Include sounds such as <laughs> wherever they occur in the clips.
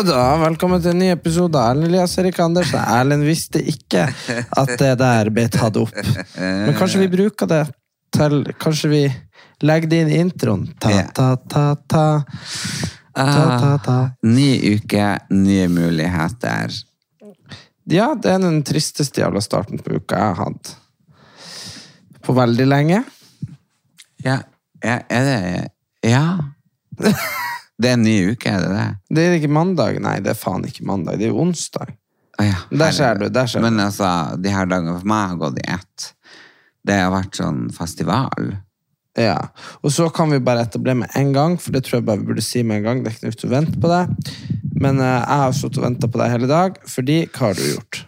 Da, velkommen til en ny episode av Erlend Elias Erik Andersen. Erlend visste ikke at det der ble tatt opp. Men kanskje vi bruker det til Kanskje vi legger det inn i introen. Ta, Ja. ta, ta, ta. Ta, ta, ta. Ny uke, nye muligheter. Ja, det er den tristeste jævla starten på uka jeg har hatt. På veldig lenge. Ja, ja er det Ja. <laughs> Det er en ny uke, er det det? Det er ikke mandag. Nei, det er faen ikke mandag. Det er jo onsdag. Ah, ja, Der ser du, der ser du. Men altså, de her dagene for meg har gått i ett. Det har vært sånn festival. Ja, og så kan vi bare etablere med en gang, for det tror jeg bare vi burde si med en gang. Det er ikke noe å vente på det. Men uh, jeg har sittet og venta på deg hele dag, fordi hva har du gjort?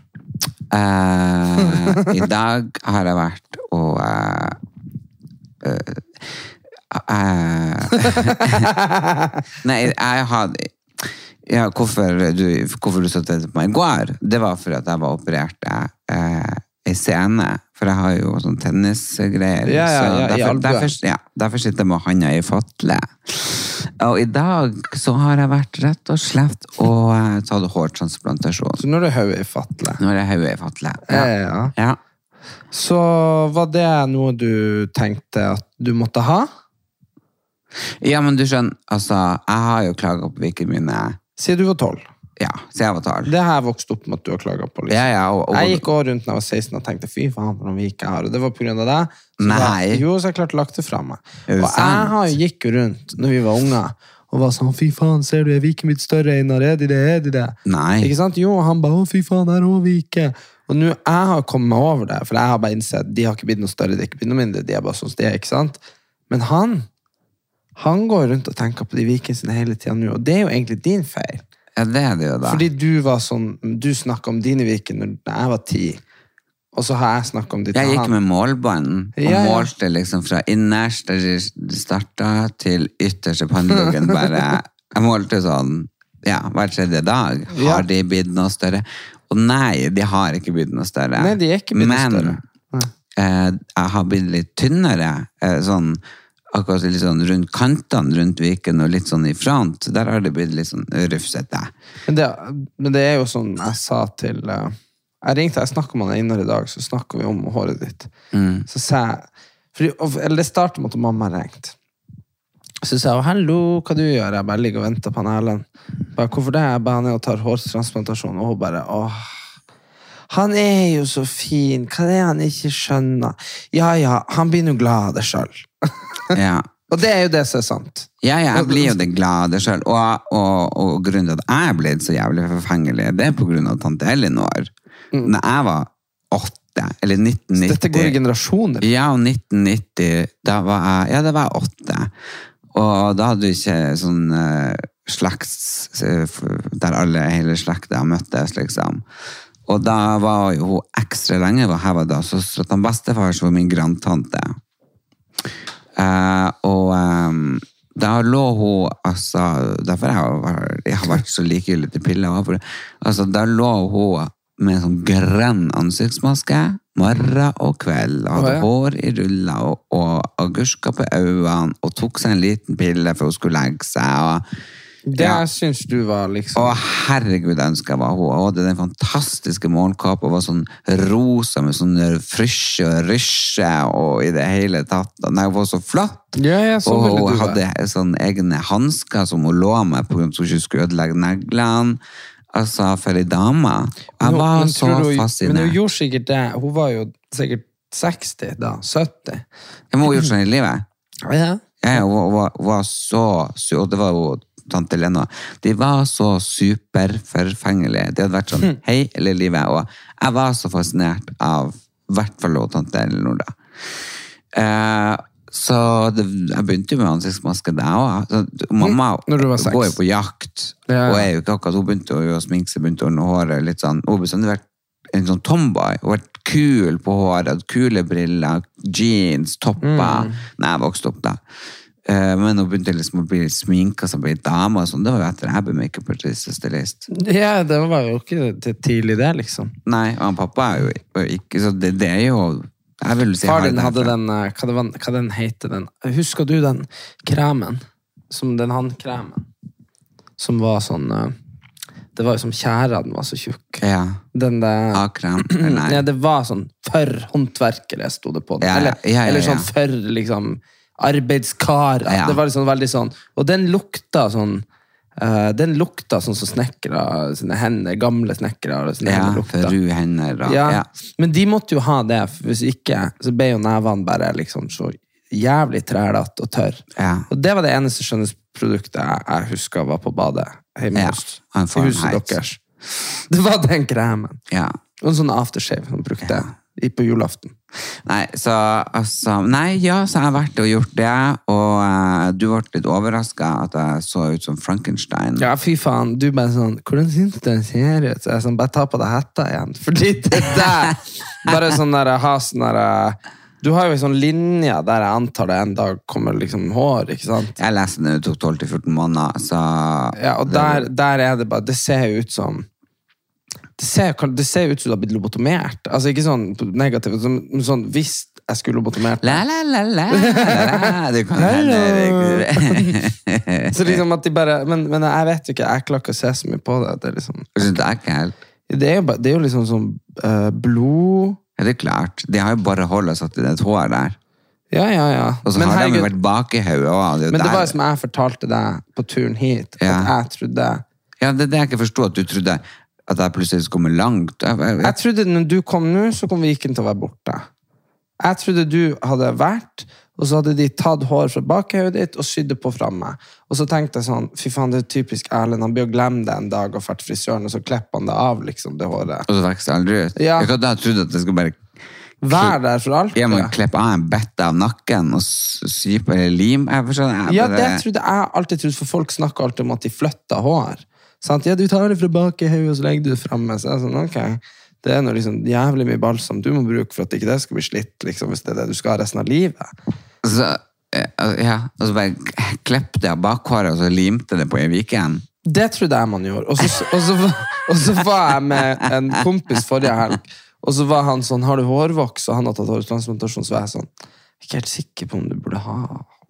Uh, <laughs> I dag har jeg vært og uh, <laughs> Nei, jeg hadde ja, hvorfor du, hvorfor du satt og på meg i går, det var fordi at jeg var operert eh, i scene. For jeg har jo sånn tennisgreier. Ja, ja, ja, i derfor, derfor, ja, derfor sitter jeg med handa i fatle. Og i dag så har jeg vært rett og slett og eh, tatt hårtransplantasjon. Så nå er det hodet i fatle Nå er det hodet i fatle, ja. ja. Ja. Så var det noe du tenkte at du måtte ha? Ja, men du skjønner, altså, jeg har jo klaga på hvilke mine Siden du var tolv. Ja, siden jeg var tolv. Det har jeg vokst opp med at du har klaga på. Liksom. Ja, ja, og, og, Jeg gikk også rundt da jeg var 16 og tenkte fy faen hvordan vik jeg har. Og det var av deg. Så Nei. Da, jo, så jeg klarte å lagt det fra meg. Og jeg har jo gikk jo rundt når vi var unger og var sånn fy faen, ser du, er Viken mitt større, Einar? Er de det? Er de det? Nei. Ikke sant? Jo, han bare å fy faen, der òg Vike. Og nå jeg har kommet meg over det, for jeg har bare innsett de har ikke blitt noe større, de har ikke blitt noe mindre, de er bare sånn de er, ikke sant? Men han, han går rundt og tenker på de vikene sine hele tida nå, og det er jo egentlig din feil. Ja, det er det jo, da. Fordi du var sånn, du snakka om dine viker når jeg var ti, og så har jeg snakka om ditt jeg gikk med målbånd og Ja, ja. målte liksom fra innerst der de starta, til ytterste panneluggen. Bare Jeg målte sånn ja, hver tredje dag. Ja. Har de blitt noe større? Og nei, de har ikke blitt noe større. Nei, de er ikke blitt noe Men større. Men eh, jeg har blitt litt tynnere. Eh, sånn akkurat litt sånn rundt kantene rundt viken og litt sånn i front. Der har det blitt litt sånn rufsete. Men det, men det er jo sånn jeg sa til eh, Jeg ringte, jeg snakka med han innere i dag, så snakka vi om håret ditt. Mm. Så sa jeg fordi, Eller det startet med at mamma ringte. Så sa jeg 'hallo, hva du gjør?' Jeg bare ligger og venter på han Erlend. 'Hvorfor det?' Jeg bare, er og tar hårtransplantasjon, og hun bare 'åh'. Han er jo så fin, hva er det han ikke skjønner? Ja ja, han blir nå glad av det sjøl. <laughs> Ja. <laughs> Og det er jo det som er sant. Ja, jeg blir jo det glade sjøl. Og, og, og grunnen til at jeg er blitt så jævlig forfengelig, det er på grunn av tante Elinor. Når jeg var åtte, eller 1990 Så Dette går i generasjoner. Ja, og 1990, da var jeg Ja, da var jeg åtte. Og da hadde vi ikke sånn uh, slekts... eh, Der alle, hele slekta møttes, liksom. Og da var jo hun ekstra lenge var her var da søstera til bestefar, som var min grandtante. Eh, og um, da lå hun altså Derfor jeg har, jeg har vært så likegyldig til piller. For, altså, da lå hun med en sånn grønn ansiktsmaske morgen og kveld. Og hadde oh, ja. hår i ruller og, og agurker på øynene og tok seg en liten pille for hun skulle legge seg. og Det Ja. syns du var liksom å, herregud, jeg ønsker jeg var hun. Hun hadde den fantastiske morgenkåpa og var sånn rosa med sånn frysje og rysje og i det hele tatt. Nei, hun var så flott. Ja, ja, så og ville hun hadde sånn egne hansker som hun lå med på grunn av at hun ikke skulle ødelegge neglene. Altså, for ei dame. Jeg hun- var men så du fascinert. Men hun gjorde sikkert det. Hun var jo sikkert 60 da. 70. Men hun gjort sånn i livet. Ja. Hun var, var, var så sur. Og det var jo tante Lena. De var så superforfengelige. De hadde vært sånn hei eller livet. Og jeg var så fascinert av i hvert fall tante Elinor, da. Eh, så det, jeg begynte jo med ansiktsmaske der òg. Mamma var seks. går jo på jakt, Ja, og er jo ikke akkurat Hun begynte jo å sminke seg, begynte å ordne håret litt sånn. Hun har bestandig vært en sånn tomboy. Hun vært kul på håret, kule briller, jeans, topper. Mm. Når jeg vokste opp, da. Eh, Men hun begynte liksom å bli sminka som ei dame. og sånn. Det var jo etter jeg ble makeupartist og stylist. ja, det var jo ikke tidlig, det, liksom. Nei, og han pappa er jo ikke Så det, det er jo Jeg vil si Far din hadde den eh, hva, det var, hva den heter den? Husker du den kremen? Som den hannkremen Som var sånn eh, Det var jo som tjæra, den var så tjukk. Ja. Den der A-krem. <clears throat> Nei. Ja, det var sånn for håndverkere, sto det på den. Ja, ja, Eller, eller sånn for liksom arbeidskarer. Ja. Det var liksom veldig sånn Og den lukta sånn uh, Den lukta sånn som snekkere sine hender, gamle snekkere sine Ja, hender ru hender Ja. ja. Men de måtte jo ha det, for hvis ikke så ble jo nevene bare liksom så jævlig trælete og tørr. Ja. Og det var det eneste skjønnhetsproduktet jeg, jeg husker var på badet hjemme Ja, hos huset deres. Det var den kremen. ja. Og en sånn aftershave som brukte i- på julaften. Nei, så altså Nei, ja, så jeg har vært og gjort det, og uh, du ble litt overraska at jeg så ut som Frankenstein. Ja, fy faen. Du bare sånn Hvordan syns du den ser ut? Så jeg sånn, Bare ta på deg hetta igjen. <laughs> Fordi det der Bare sånn der ha sånn der Du har jo en sånn linje der jeg antar det en dag kommer liksom hår, ikke sant? Jeg leste den, det tok 12-14 måneder, så Ja, og der, der er det bare Det ser jo ut som det ser, det ser ut som du har blitt lobotomert. Altså Ikke sånn negativt, men sånn hvis jeg skulle lobotomert La, la, la, la, la. Du kan <laughs> Så liksom at de bare Men, men jeg vet jo ikke, jeg klarer ikke å se så mye på det. Det er, liksom, det er ikke helt det er, jo, det er jo liksom sånn uh, blod Ja, det er klart. De har jo bare hold og satt inn et hår der. Ja, ja, ja. Og så Men har herregud, de vært bak i hodet. Men det var jo som jeg fortalte deg på turen hit, Ja. at jeg trodde Ja, det er det jeg ikke forsto, at du trodde at jeg plutselig kommer komme langt. Jeg, jeg, Jeg trodde når du kom nå, så kom Viken til å være borte. Jeg trodde du hadde vært, og så hadde de tatt hår fra bakhodet ditt og sydd det på framme. Og så tenkte jeg sånn, fy faen, det er typisk Erlend, han blir å glemme det en dag og fært frisøren, og så klipper han det av, liksom, det håret. og så vokser det aldri ut. Ja. Jeg hadde trodd at det skulle bare Vær der for alltid. ja, men klippe av en bette av nakken og sy på lim. Jeg forstår, jeg Ja, bare- det trodde jeg alltid trodde, for folk snakker alltid om at de flytter hår. Sant? Ja, du tar det fra bakhodet, og så legger du det framme. Så sånn, okay. Det er noe liksom jævlig mye balsam du må bruke for at ikke det skal bli slitt, liksom, hvis det er det du skal ha resten av livet. Så, eh, ja, og så bare klippte jeg bakhåret og så limte det på i Viken. Det trodde jeg man gjorde. Og så, og, så, og så var jeg med en kompis forrige helg, og så var han sånn, har du hårvoks? Og han har tatt hårtransplantasjon, så var jeg sånn, jeg er ikke helt sikker på om du burde ha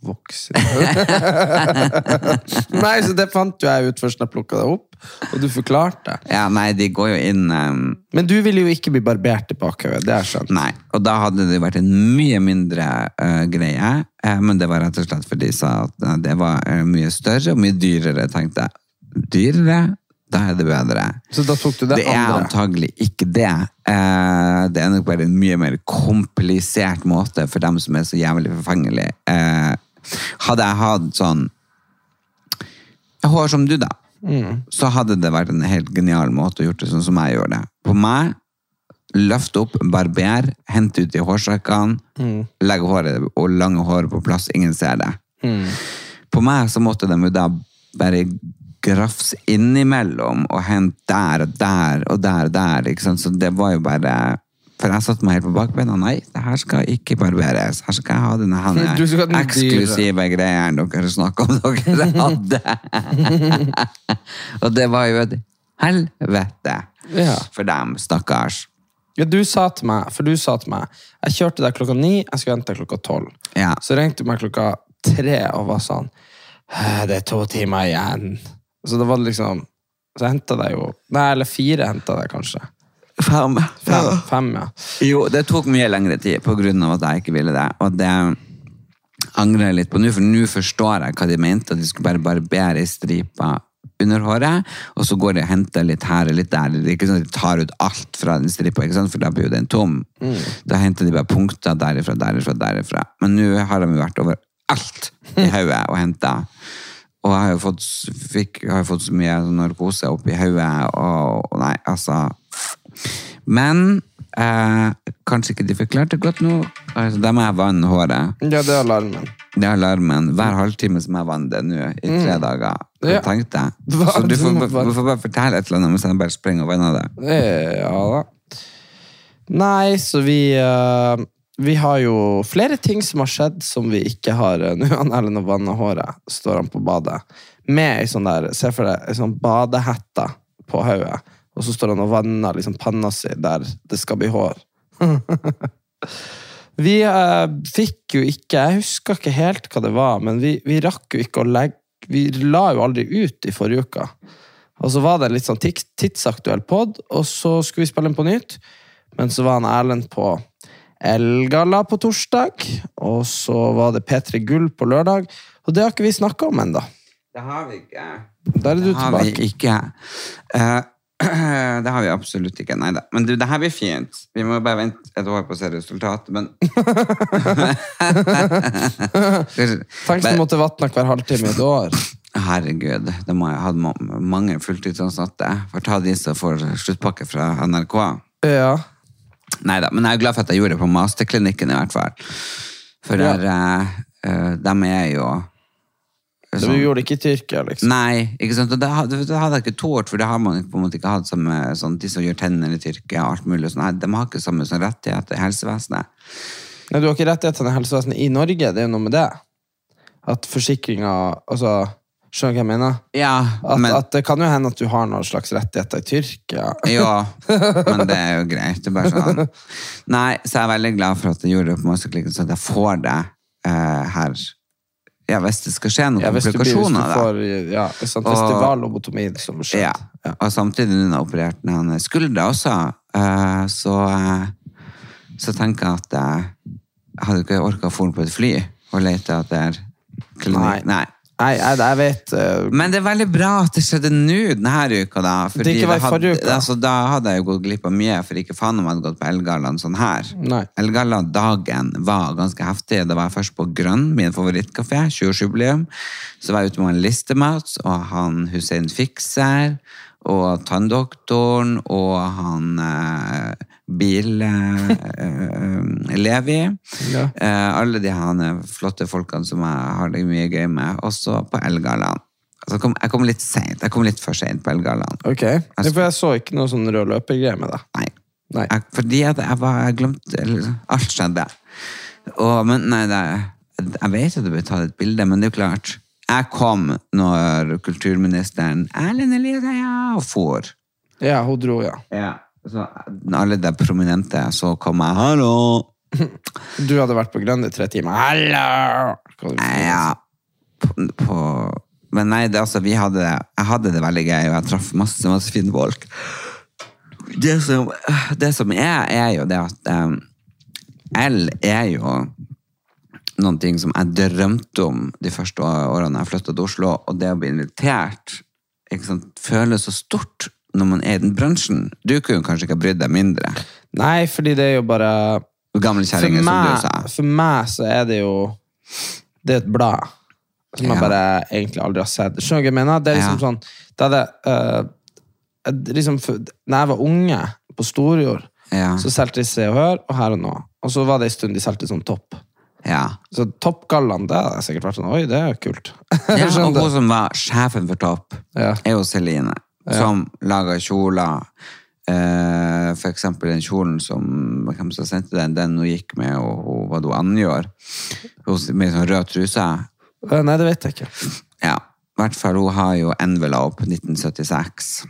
voks. <laughs> Nei, så det fant jo jeg ut først når jeg plukket det opp, og du forklarte. Ja, nei, de går jo inn um, Men du ville jo ikke bli barbert i bakhodet, det er skjønt. Nei, og da hadde det vært en mye mindre uh, greie, uh, men det var rett og slett fordi de sa at eh, det var eh, mye større og mye dyrere, tenkte jeg. Dyrere? Da er det bedre. Så da tok du det, Det er andre. antagelig ikke det. Det er nok bare en mye mer komplisert måte for dem som er så jævlig forfengelige. Hadde jeg hatt sånn hår som du, da, så hadde det vært en helt genial måte å gjøre det sånn som jeg gjør det. På meg, løft opp, barber, hente ut i hårsekkene, legge håret og lange håret på plass, ingen ser det. På meg så måtte de jo da bare grafse innimellom og hente der og der og der og der? Så det var jo bare For jeg satte meg helt på bakbeina. Nei, det her skal ikke barberes. Her skal jeg ha denne her <laughs> ha eksklusive greien dere snakker om dere hadde. og det var jo et helvete Ja. for dem, stakkars. Ja, du sa til meg, for du sa til meg, jeg kjørte deg klokka ni, jeg skulle hente deg klokka tolv. Ja. Så ringte du meg klokka tre og var sånn, «Øh, det er to timer igjen. Så det var liksom, så jeg deg jo, nei, eller fire hentet deg kanskje. Fem. Fem, fem ja. Jo, det tok mye lengre tid av at jeg ikke ville det. Og det angrer jeg litt på nå, for nå forstår jeg hva de mente. At de skulle bare barbere i stripa under håret, og så går de og henter litt her og litt der. Det er ikke sånn at de tar ut alt fra den stripa, for da blir jo den tom. Da henter de bare punkter derifra, derifra, derifra. Men nå har de jo vært over alt i hodet og henta. Og jeg har jo fått, fikk, har fått så mye narkose oppi hodet, og, og nei, altså Men eh, kanskje ikke de forklarte godt nå. Altså, da må jeg vanne håret. Ja, det er alarmen. Det er alarmen. Hver halvtime som jeg vanner det nå i tre dager. Mm. Ja. du tenkt? <laughs> Hva? Så du får, du får bare fortelle et eller annet mens jeg bare springer og vanner det. Ja da. Nei, så vi uh, Vi har jo flere ting som har skjedd som vi ikke har uh, <laughs> Nå har Erlend og vannet håret, står han på badet. Med ei sånn der, se for deg, ei sånn badehette på hodet. Og så står han og vanner liksom panna si der det skal bli hår. <laughs> vi eh, fikk jo ikke Jeg husker ikke helt hva det var, men vi, vi rakk jo ikke å legge Vi la jo aldri ut i forrige uke. Og så var det en litt sånn tidsaktuell pod, og så skulle vi spille den på nytt. Men så var han Erlend på Elgala på torsdag, og så var det P3 Gull på lørdag. Og det har ikke vi snakka om ennå. Det har vi ikke. Der er du har vi tilbake. ikke. Eh, <clears throat> det har vi absolutt ikke. Nei da. Men du, det her blir fint. Vi må bare vente et år på å se resultatet, men <laughs> Tenk du måtte vatne hver halvtime i et år. Herregud, det må jeg ha mange fulltidsansatte. For ta de som får sluttpakke fra NRK. Ja. Nei da, men jeg er glad for at jeg gjorde det på masterklinikken i hvert fall. For der, eh, dem er jo Så Du gjorde det ikke i Tyrkia, liksom. Nei, ikke sant? Og det, hadde- det hadde jeg ikke tålt, for det har man på en måte ikke hatt samme, sånn, de som gjør tenner i Tyrkia alt mulig sånn. De har ikke samme sånn rettigheter i helsevesenet. Nei, du har ikke rettighetene i helsevesenet i Norge, det er jo noe med det. At forsikringa Altså, skjønner du hva jeg mener? Ja, At, men, at det kan jo hende at du har noen slags rettigheter i Tyrkia. ja, <laughs> men det er jo greit. Det er bare sånn. Nei, så jeg er veldig glad for at jeg gjorde det på masterklinikken, så at jeg får det eh, her. Ja, hvis det skal skje noen Ja, hvis du, blir, hvis du komplikasjoner, får ja, sånn festivallobotomi som skjer. Ja, og samtidig jeg har operert den skuldra også, eh, så, eh, så tenker jeg at jeg hadde ikke orka å få på et fly og lete etter klinikk. Nei. Nei, jeg, jeg vet uh, Men det er veldig bra at det skjedde nå denne uka, da. Fordi Det ikke var forrige uke. Altså, da hadde jeg jo gått glipp av mye, for ikke faen om jeg hadde gått på Elgallaen sånn her. Nei. Elgalla-dagen var ganske heftig. Da var jeg først på Grønn, min favorittkafé, 20-årsjubileum. Så var jeg ute med en listemat, og han Hussein Fikser, og tanndoktoren, og han eh, Bil eh, eh, Levi. Ja. Eh, alle de her flotte folkene som jeg har det mye gøy med. Også på Elgallaen. Altså, jeg, kom, litt sent. Jeg kom litt for sent på Elgallaen. Ok. Ja, For jeg så ikke noe sånn rød løpergreie med deg. Nei. Nei. Jeg, fordi at jeg, var, jeg glemte Alt skjedde. Og, men nei, det, jeg vet at det ble tatt et bilde, men det er jo klart. Jeg kom når kulturministeren Erlend Elias og for. Ja, hun dro, ja. Ja. Så alle de prominente, så kom jeg. Hallo! <laughs> Du hadde vært på Grønn i tre timer. Hallo! Ja, på, på Men nei, det, altså, vi hadde det, jeg hadde det veldig gøy, og jeg traff masse, masse fine folk. Det som, det som er, er jo det at um, L er jo noen ting som jeg drømte om de første årene jeg flyttet til Oslo, og det å bli invitert ikke sant, føles så stort når man er i den bransjen. Du kunne kanskje ikke ha brydd deg mindre. Nei, fordi det er jo bare Gamle for kjerringer, som du sa. for meg så er det jo Det er et blad som jeg bare egentlig aldri har sett. Skjønner du hva jeg mener? Det er liksom Ja. sånn det er det, eh, liksom, Når jeg var unge på Storjord, Ja. så solgte de Se og Hør og Her og Nå. Og så var det en stund de solgte sånn Topp. Ja. Så Toppgallaen, det hadde jeg sikkert vært sånn Oi, det er jo kult. <laughs> Ja, og hun som var sjefen for Topp, Ja. er jo Celine, som lager kjoler. Eh, for eksempel den kjolen som hvem som sendte den, den hun gikk med, og var det hun Hun med sånn rød truse. Eh, Nei, det vet jeg ikke. Ja, i hvert fall hun har jo Envelope 1976.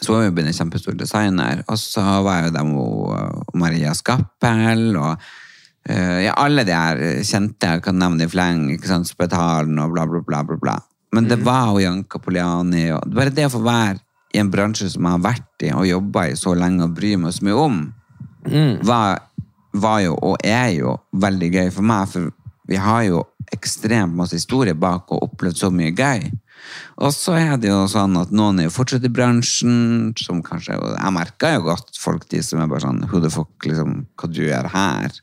Så hun har blitt en kjempestor designer. Og så var jo de hun, uh, Maria Skappel og uh, ja, alle de her kjente, jeg kan nevne i fleng, ikke sant, Spetalen og bla, bla, bla, bla, bla. Men det var jo Janka Poliani, og bare det å få være i en bransje som jeg har vært i og jobba i så lenge og bryr meg så mye om, var, var jo, og er jo, veldig gøy for meg, for vi har jo ekstremt masse historie bak og opplevd så mye gøy. Og så er det jo sånn at noen er jo fortsatt i bransjen, som kanskje Jeg merker jo godt folk de som er bare sånn Who the fuck, liksom, hva du gjør her?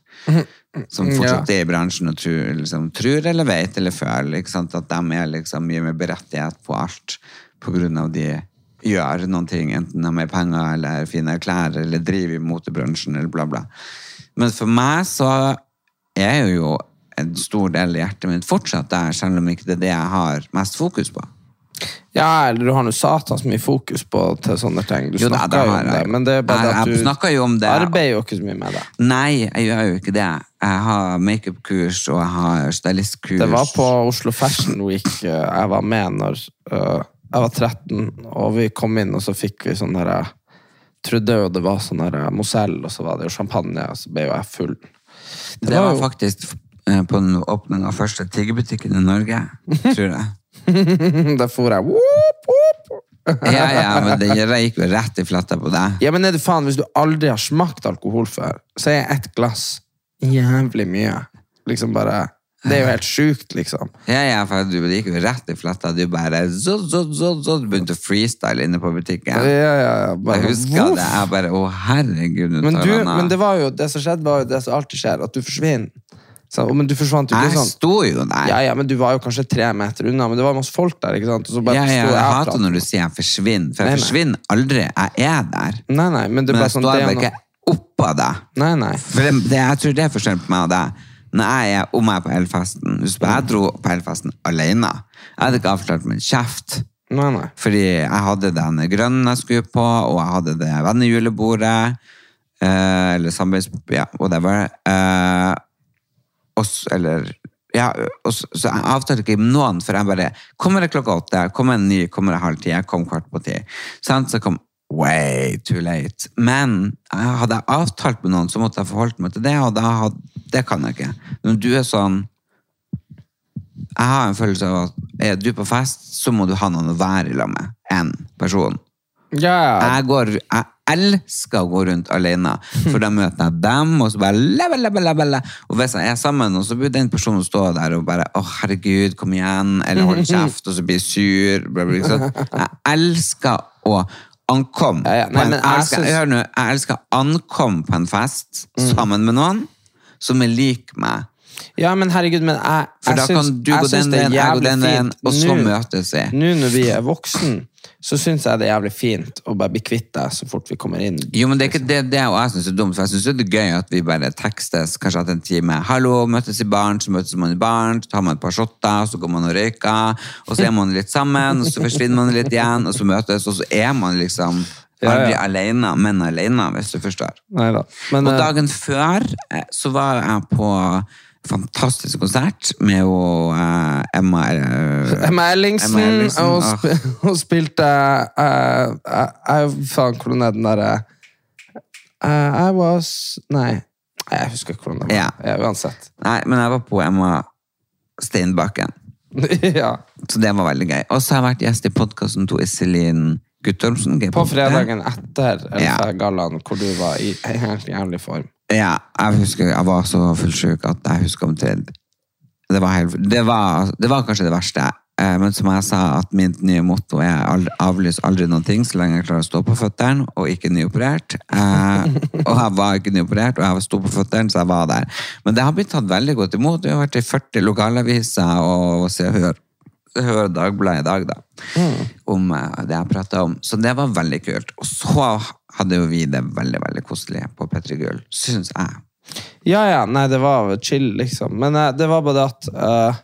Som fortsatt er i bransjen og tror, liksom, tror eller vet eller føler ikke sant? at de er liksom mye mer berettiget på alt på grunn av de gjør noen ting, enten de har penger eller fine klær eller driver i motebransjen eller bla, bla. Men for meg så er jo en stor del i hjertet mitt fortsatt der, selv om ikke det er det jeg har mest fokus på. Ja, eller du har nå satans mye fokus på til sånne ting. Du Jo, snakker da, jo om det, men det er bare Jeg- at du jo om det. arbeider jo ikke så mye med det. Nei, jeg gjør jo ikke det. Jeg har makeup-kurs, og jeg har stylistkurs. Det var på Oslo Fashion Week eh, jeg var med når eh, jeg var 13, og vi kom inn, og så fikk vi sånn derre trodde jo det var sånn eh, Mozell, og så var det jo champagne, og så ble jo jeg full. Det var jo- faktisk eh, på den åpning av første tiggerbutikken i Norge, tror jeg. <laughs> da for jeg whoop, whoop. <laughs> Ja, ja, men det gikk jo rett i fletta på deg. Ja, men er det faen, hvis du aldri har smakt alkohol før, så er ett glass jævlig mye. Liksom bare Det er jo helt sjukt, liksom. Ja, ja, for du det gikk jo rett i fletta. Du bare så, så, så, så, begynte å freestyle inne på butikken. ja, ja, bare, Jeg husker voff. det. Jeg bare Å, herregud, Men, du, men det var jo det som skjedde, var jo det som alltid skjer, at du forsvinner. Så, men du forsvant jo ikke Jeg sånn. sto jo der. Ja, ja, men du var jo kanskje tre meter unna, men det var masse folk der, ikke sant? Ja, ja, jeg, jeg hater pratet. når du sier jeg forsvinner, for jeg nei. forsvinner aldri. Jeg er der. Nei, nei, men det ble Men jeg sånn står bare ikke oppå deg. Nei, nei. For det, det, jeg tror det er forskjellen på meg og deg. Når jeg er om jeg er på Elfesten Husk jeg dro på Elfesten alene. Jeg hadde ikke avklart min kjeft. Nei, nei. Fordi jeg hadde den grønne jeg skulle på, og jeg hadde det vennejulebordet. Eh, eller samarbeids... Ja, whatever. Eh, og eller ja, så, så jeg avtalte ikke noen, for jeg bare Kommer det klokka åtte? Kommer det ny? Kommer det halv ti? Jeg kom kvart på ti. Så kom way too late. Men hadde jeg avtalt med noen, så måtte jeg forholdt meg til det, og da det kan jeg ikke. Når du er sånn Jeg har en følelse av at er du på fest, så må du ha noen å være i lag med. En person. Ja. Jeg, går, jeg elsker å gå rundt alene, for da møter jeg dem, og så bare lebbe, lebbe, lebbe. Og hvis jeg er sammen, og så blir den personen stå der og bare å herregud, kom igjen, eller holde kjeft, og så blir sur. Bla, bla, sånn. Jeg elsker å ankomme Ja, ja. Nei, en, men jeg, jeg elsker, jeg, nå, jeg elsker å ankomme på en fest Mm. sammen med noen som er lik meg. Ja, men herregud, men jeg, For jeg da syns, kan du gå den det er veien, jeg går den veien, og så nå- møtes vi. Nå når vi er voksen, så syns jeg det er jævlig fint å bare bli kvitt deg så fort vi kommer inn. Jo, men det er ikke det, det og jeg synes er dumt, for jeg synes det er gøy at vi bare tekstes kanskje etter en time. Hallo, møtes i baren, så møtes man i baren, så tar man et par shotter, så går man og røyker, og så er man litt sammen, og så forsvinner man litt igjen, og så møtes, og så er man liksom Ja, aldri ja. alene, men alene, hvis du forstår. Neida. Men, Og eh, dagen før eh, så var jeg på fantastisk konsert med jo uh, Emma uh, Emma Ellingsen, Emma Ellingsen, og, ah. sp <laughs> og spilte uh, uh, Faen, hvordan er den derre I was Nei, jeg husker ikke hvordan det var. Ja. Ja, uansett. <laughs> Nei, men jeg var på Emma Steinbakken. ja. Så det var veldig gøy. Og så har jeg vært gjest i podkasten til Iselin Guttormsen. På fredagen etter Ja. LFA-gallaen, hvor du var i helt jævlig form. Ja, jeg husker jeg var så fullsjuk at jeg husker omtrent det var, helt, det, var, det var kanskje det verste. Eh, Men som jeg sa, at mitt nye motto er aldri, avlys aldri noen ting så lenge jeg klarer å stå på føttene og ikke nyoperert. Eh, og jeg var ikke nyoperert, og jeg sto på føttene, så jeg var der. Men det har blitt tatt veldig godt imot. Vi har vært i 40 lokalaviser og Se og Hør. Og Dagbladet i dag, da. Om eh, det jeg prata om. Så det var veldig kult. Og så hadde jo vi det veldig, veldig koselig på P3 Gull, syns jeg. Ja, ja, nei, det var chill, liksom. Men eh, det var bare det at uh,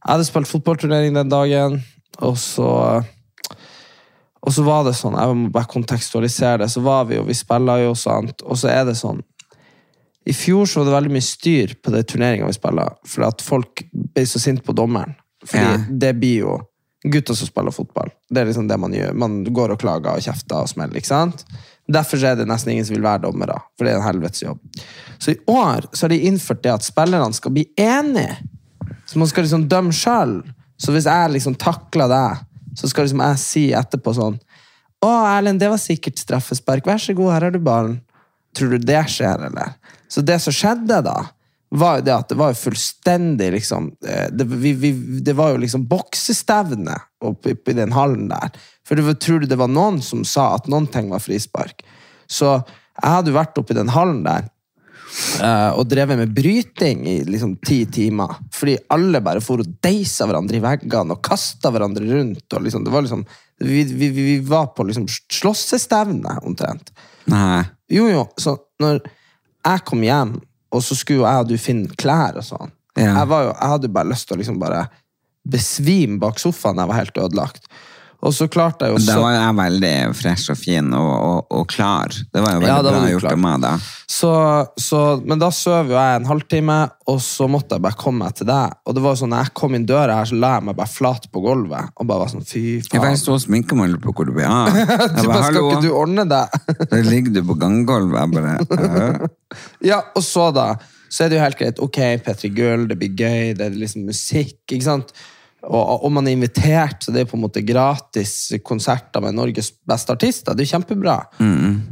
jeg hadde spilt fotballturnering den dagen, og så Og så var det sånn, jeg må bare kontekstualisere det, så var vi jo, vi spiller jo sant, og så er det sånn I fjor så var det veldig mye styr på de turneringene vi spiller, for at folk ble så sinte på dommeren. Fordi Ja. det blir jo gutter som spiller fotball. Det er liksom det man gjør. Man går og klager og kjefter og smeller, ikke sant? Derfor er det nesten ingen som vil være dommere, for det er en helvetes jobb. Så i år så har de innført det at spillerne skal bli enige. Så man skal liksom dømme sjøl. Så hvis jeg liksom takler deg, så skal liksom jeg si etterpå sånn Å, Erlend, det var sikkert straffespark. Vær så god, her har du ballen. Tror du det skjer, eller? Så det som skjedde da, var jo det at det var jo fullstendig liksom eh, Det, vi, vi, det var jo liksom boksestevne oppe i den hallen der. For det var, tror du det var noen som sa at noen ting var frispark? Så jeg hadde jo vært oppe i den hallen der uh, og drevet med bryting i liksom ti timer. Fordi alle bare for og deisa hverandre i veggene og kasta hverandre rundt. Og liksom, det var liksom, vi, vi, vi var på liksom slåssestevne, omtrent. Nei. Jo, jo, så når jeg kom hjem, og så skulle jo jeg og du finne klær og sånn Ja. jeg, var jo, jeg hadde bare lyst til å liksom bare besvime bak sofaen. Jeg var helt ødelagt. Og så klarte jeg jo Da var jeg veldig fresh og fin og, og, og klar. Det var jo veldig Ja, var bra gjort av meg, da. så, så Men da sov jo jeg en halvtime, og så måtte jeg bare komme meg til deg. Og det var jo sånn, når jeg kom inn døra her, så la jeg meg bare flat på gulvet. Og bare var sånn, fy Jeg faen. sto og sminka meg på hvor du ble av. <laughs> Jeg Du bare, bare, skal ikke du ordne deg? der ligger du på ganggulvet. Jeg bare. <laughs> Ja, og så da, så er det jo helt greit. Ok, Petri Gull, det blir gøy, det er liksom musikk, ikke sant? Og, og man er invitert, så det er på en måte gratis konserter med Norges beste artister. Det er kjempebra.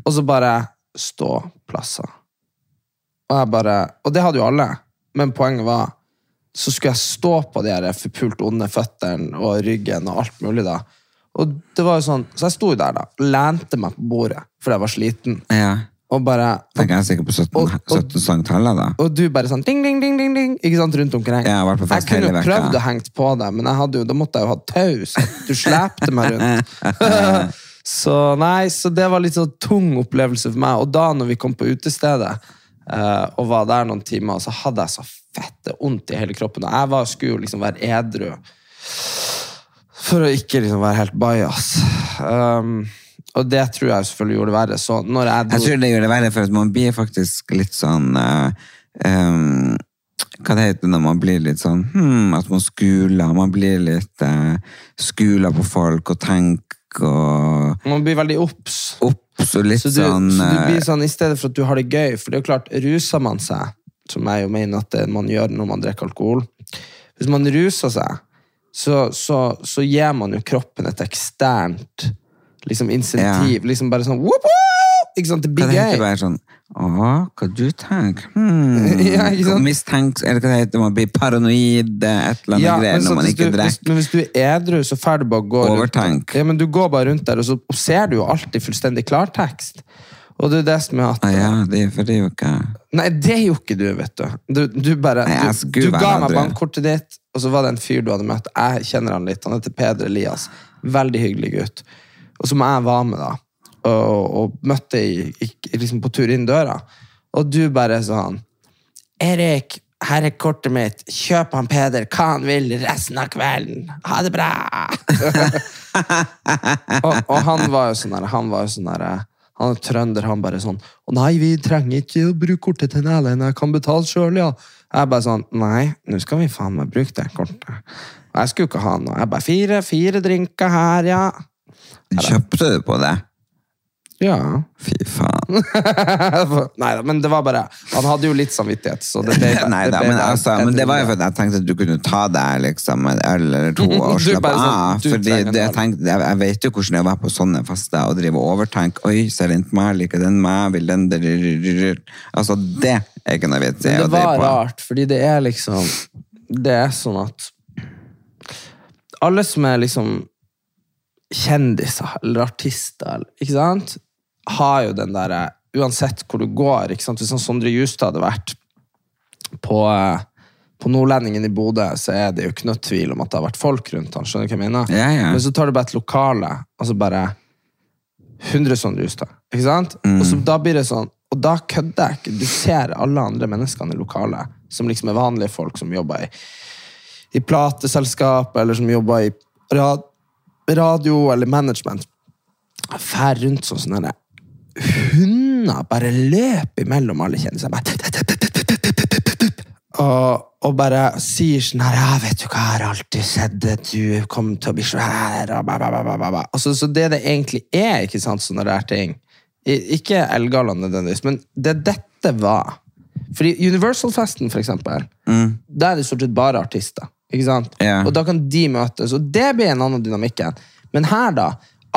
Og så bare ståplasser. Og jeg bare, og det hadde jo alle, men poenget var, så skulle jeg stå på de her forpult onde føttene og ryggen og alt mulig da. Og det var jo sånn, så jeg sto der da, lente meg på bordet, fordi jeg var sliten. Ja. Og bare, Tenker jeg sikkert på 17, Og- og- 1700-tallet, da. og du bare sånn ding, ding, ding, ding, ding, ikke sant, rundt omkring. Jeg jeg kunne jo prøvd å hengt på deg, men hadde da måtte jeg jo ha taus. du slepte meg rundt. <laughs> så nei, så det var litt sånn tung opplevelse for meg. Og da når vi kom på utestedet, uh, og var der noen timer, så hadde jeg så fette vondt i hele kroppen. Og jeg var, skulle jo liksom være edru. For å ikke liksom være helt bajas. Um, og det tror jeg selvfølgelig gjorde det verre. Så når jeg Jeg tror det gjør det verre, for at man blir faktisk litt sånn uh, um, Hva det heter når man blir litt sånn hmm, At man skuler. Man blir litt uh, skuler på folk og tenker og Man blir veldig obs. obs og litt Så du, sånn så du blir sånn, I stedet for at du har det gøy For det er jo klart, ruser man seg Som jeg jo mener at man gjør når man drikker alkohol Hvis man ruser seg Så, så, så gir man jo kroppen et eksternt liksom insentiv. Liksom bare sånn whoop, whoop! Ikke sant? Hva blir det heter gøy. bare sånn Å, hva du tenker? Hmm. <laughs> Ja, ikke sant? Mistenks, eller hva det heter, man blir paranoid, et eller annet Ja, greier når man ikke drikker. men hvis du er edru, så får du bare gå Overtank. rundt. Ja, men du går bare rundt der, og så og ser du jo alltid fullstendig klartekst. Og det er det som er at Ah, ja, det, for det er jo ikke Nei, det gjorde ikke du, vet du. Du, du bare Nei, jeg Du, du ga meg bankkortet ditt, og så var det en fyr du hadde møtt. Jeg kjenner han litt. Han heter Peder Elias. Veldig hyggelig gutt. Og som jeg var med, da. Og, og møtte i, i, liksom på tur inn døra. Og du bare sånn Erik, her er kortet mitt. Kjøp han Peder hva han vil resten av kvelden. Ha det bra! <laughs> og, og han var jo sånn der, han var jo sånn der, han er trønder, han bare sånn Å nei, vi trenger ikke å bruke kortet til Erlend, jeg kan betale sjøl, ja. Jeg bare sånn Nei, nå skal vi faen meg bruke det kortet. Og jeg skulle ikke ha noe. Jeg bare Fire, fire drinker her, ja. Kjøpte du på det? Ja. Fy faen. <laughs> nei da, men det var bare Han hadde jo litt samvittighet, så det ble <laughs> Nei det da, ble men, altså, men det var jo fordi jeg tenkte at du kunne ta deg liksom, en øl eller to <laughs> og slappe sånn, av. Fordi det, jeg, tenkte, jeg, jeg vet jo hvordan det å være på sånne fester og drive og overtenke. Oi, ser den på meg, liker den meg, vil den Altså, det er ikke noe vits i å drive på. det var rart, fordi det er liksom Det er sånn at Alle som er liksom kjendiser eller artister, ikke sant, har jo den derre Uansett hvor du går, ikke sant. Hvis han Sondre Justad hadde vært på, eh, på Nordlendingen i Bodø, så er det jo ikke noe tvil om at det har vært folk rundt han. Skjønner du hva jeg mener? Ja, ja. Men så tar du bare et lokale, og så bare 100 Sondre Justad. Ikke sant? Mm. Og så da blir det sånn Og da kødder jeg ikke. Du ser alle andre menneskene i lokalet, som liksom er vanlige folk som jobber i, i plateselskap, eller som jobber i rad, radio eller management. drar rundt som sånne hunder bare løper imellom alle kjendisene. Bare og, og bare sier sånn her ja, 'Vet du hva, jeg har alltid sett det. du kom til å bli svær' og bla, bla, bla. Altså, Så det det egentlig er, ikke sant, sånne der ting Ikke Elgala nødvendigvis, men det dette var Fordi Universal-festen, for eksempel, der er det stort sett bare artister. Ikke sant? Ja. Og da kan de møtes, og det blir en annen dynamikk. Men her, da,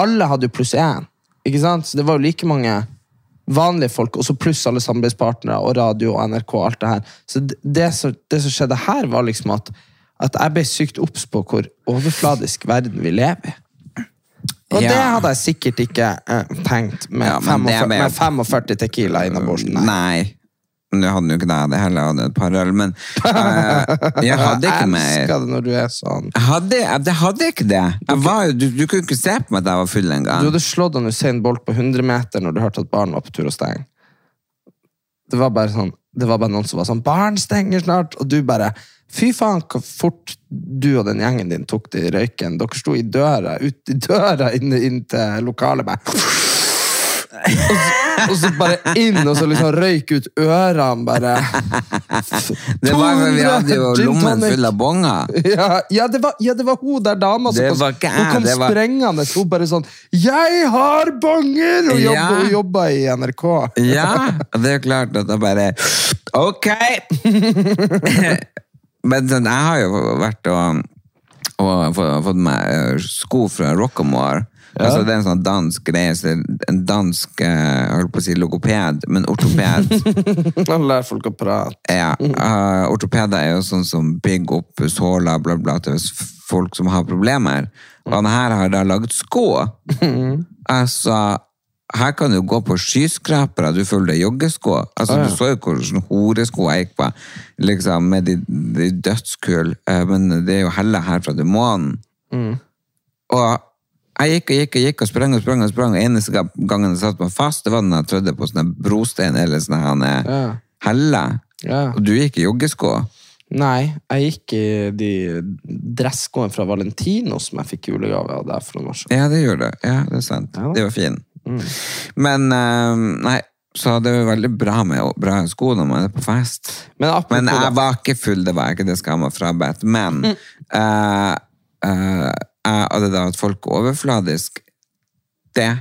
alle hadde jo pluss én. Ikke sant? Så det var jo like mange vanlige folk, og så pluss alle samarbeidspartnere og radio og NRK og alt det her. Så det, det, som, det som skjedde her, var liksom at, at jeg ble sykt obs på hvor overfladisk verden vi lever i. Og Ja. det hadde jeg sikkert ikke eh, tenkt med, Ja, 45, ble- med 45 tequila innabords. Nei. Nei. Nå hadde jo ikke det, jeg heller hadde et par øl, men eh, jeg hadde ikke <laughs> Jeg elsker det når du er sånn. Jeg hadde, jeg, jeg hadde ikke det. Jeg var, du, du kunne ikke se på meg at jeg var full en Du hadde slått en Usain Bolt på 100 meter når du hørte at barn var på tur å stenge. Det var bare sånn det var bare noen som var sånn 'Barn stenger snart!' Og du bare Fy faen, hvor fort du og den gjengen din tok det i røyken. Dere sto i døra, ut i døra inn, inn til lokalet. Bare. Og, så, bare inn, og så liksom røyk ut ørene, bare. Det var, jo vi hadde jo lommen full av bonger. Ja, ja, det var, ja, det var hun der dama som kom, hun kom det var- sprengende. Hun bare sånn 'Jeg har bonger!' Og jobba, Ja. jobba i NRK. Ja, det er klart at jeg bare Ok! <laughs> Men sånn, jeg har jo vært og, og fått meg eh, sko fra Rockamore. Altså, det er en sånn dansk greie. En dansk eh, jeg holdt på å si logoped, men ortoped. <laughs> Han lærer folk å prate. Ja, uh, ortopeder er jo sånn som bygger opp såler, bla bla, til folk som har problemer. Og han her har da laget sko. <laughs> Altså, her kan du gå på skyskrapere, du føler deg joggesko. Altså, Du så jo hvilke horesko jeg gikk på, liksom, med de, de dødskull, eh, men det er jo heller herfra til månen. Og jeg gikk og gikk og gikk og sprang og sprang, og sprang, og eneste ga- gangen jeg satte meg fast, det var når jeg trødde på sånne brostein eller sånne Ja. heller. Ja. Og du gikk i joggesko. Nei, jeg gikk i de dresskoene fra Valentino som jeg fikk julegave av deg for noen år siden. Ja, det gjorde du. Ja, det er sant. Ja. Det var fin. Men eh, nei, så det er veldig bra med bra sko når man er på fest. Men Men jeg var ikke full, det var jeg ikke, det skal jeg meg frabedt. Men mm. uh, jeg- og det da at folk er overfladisk, det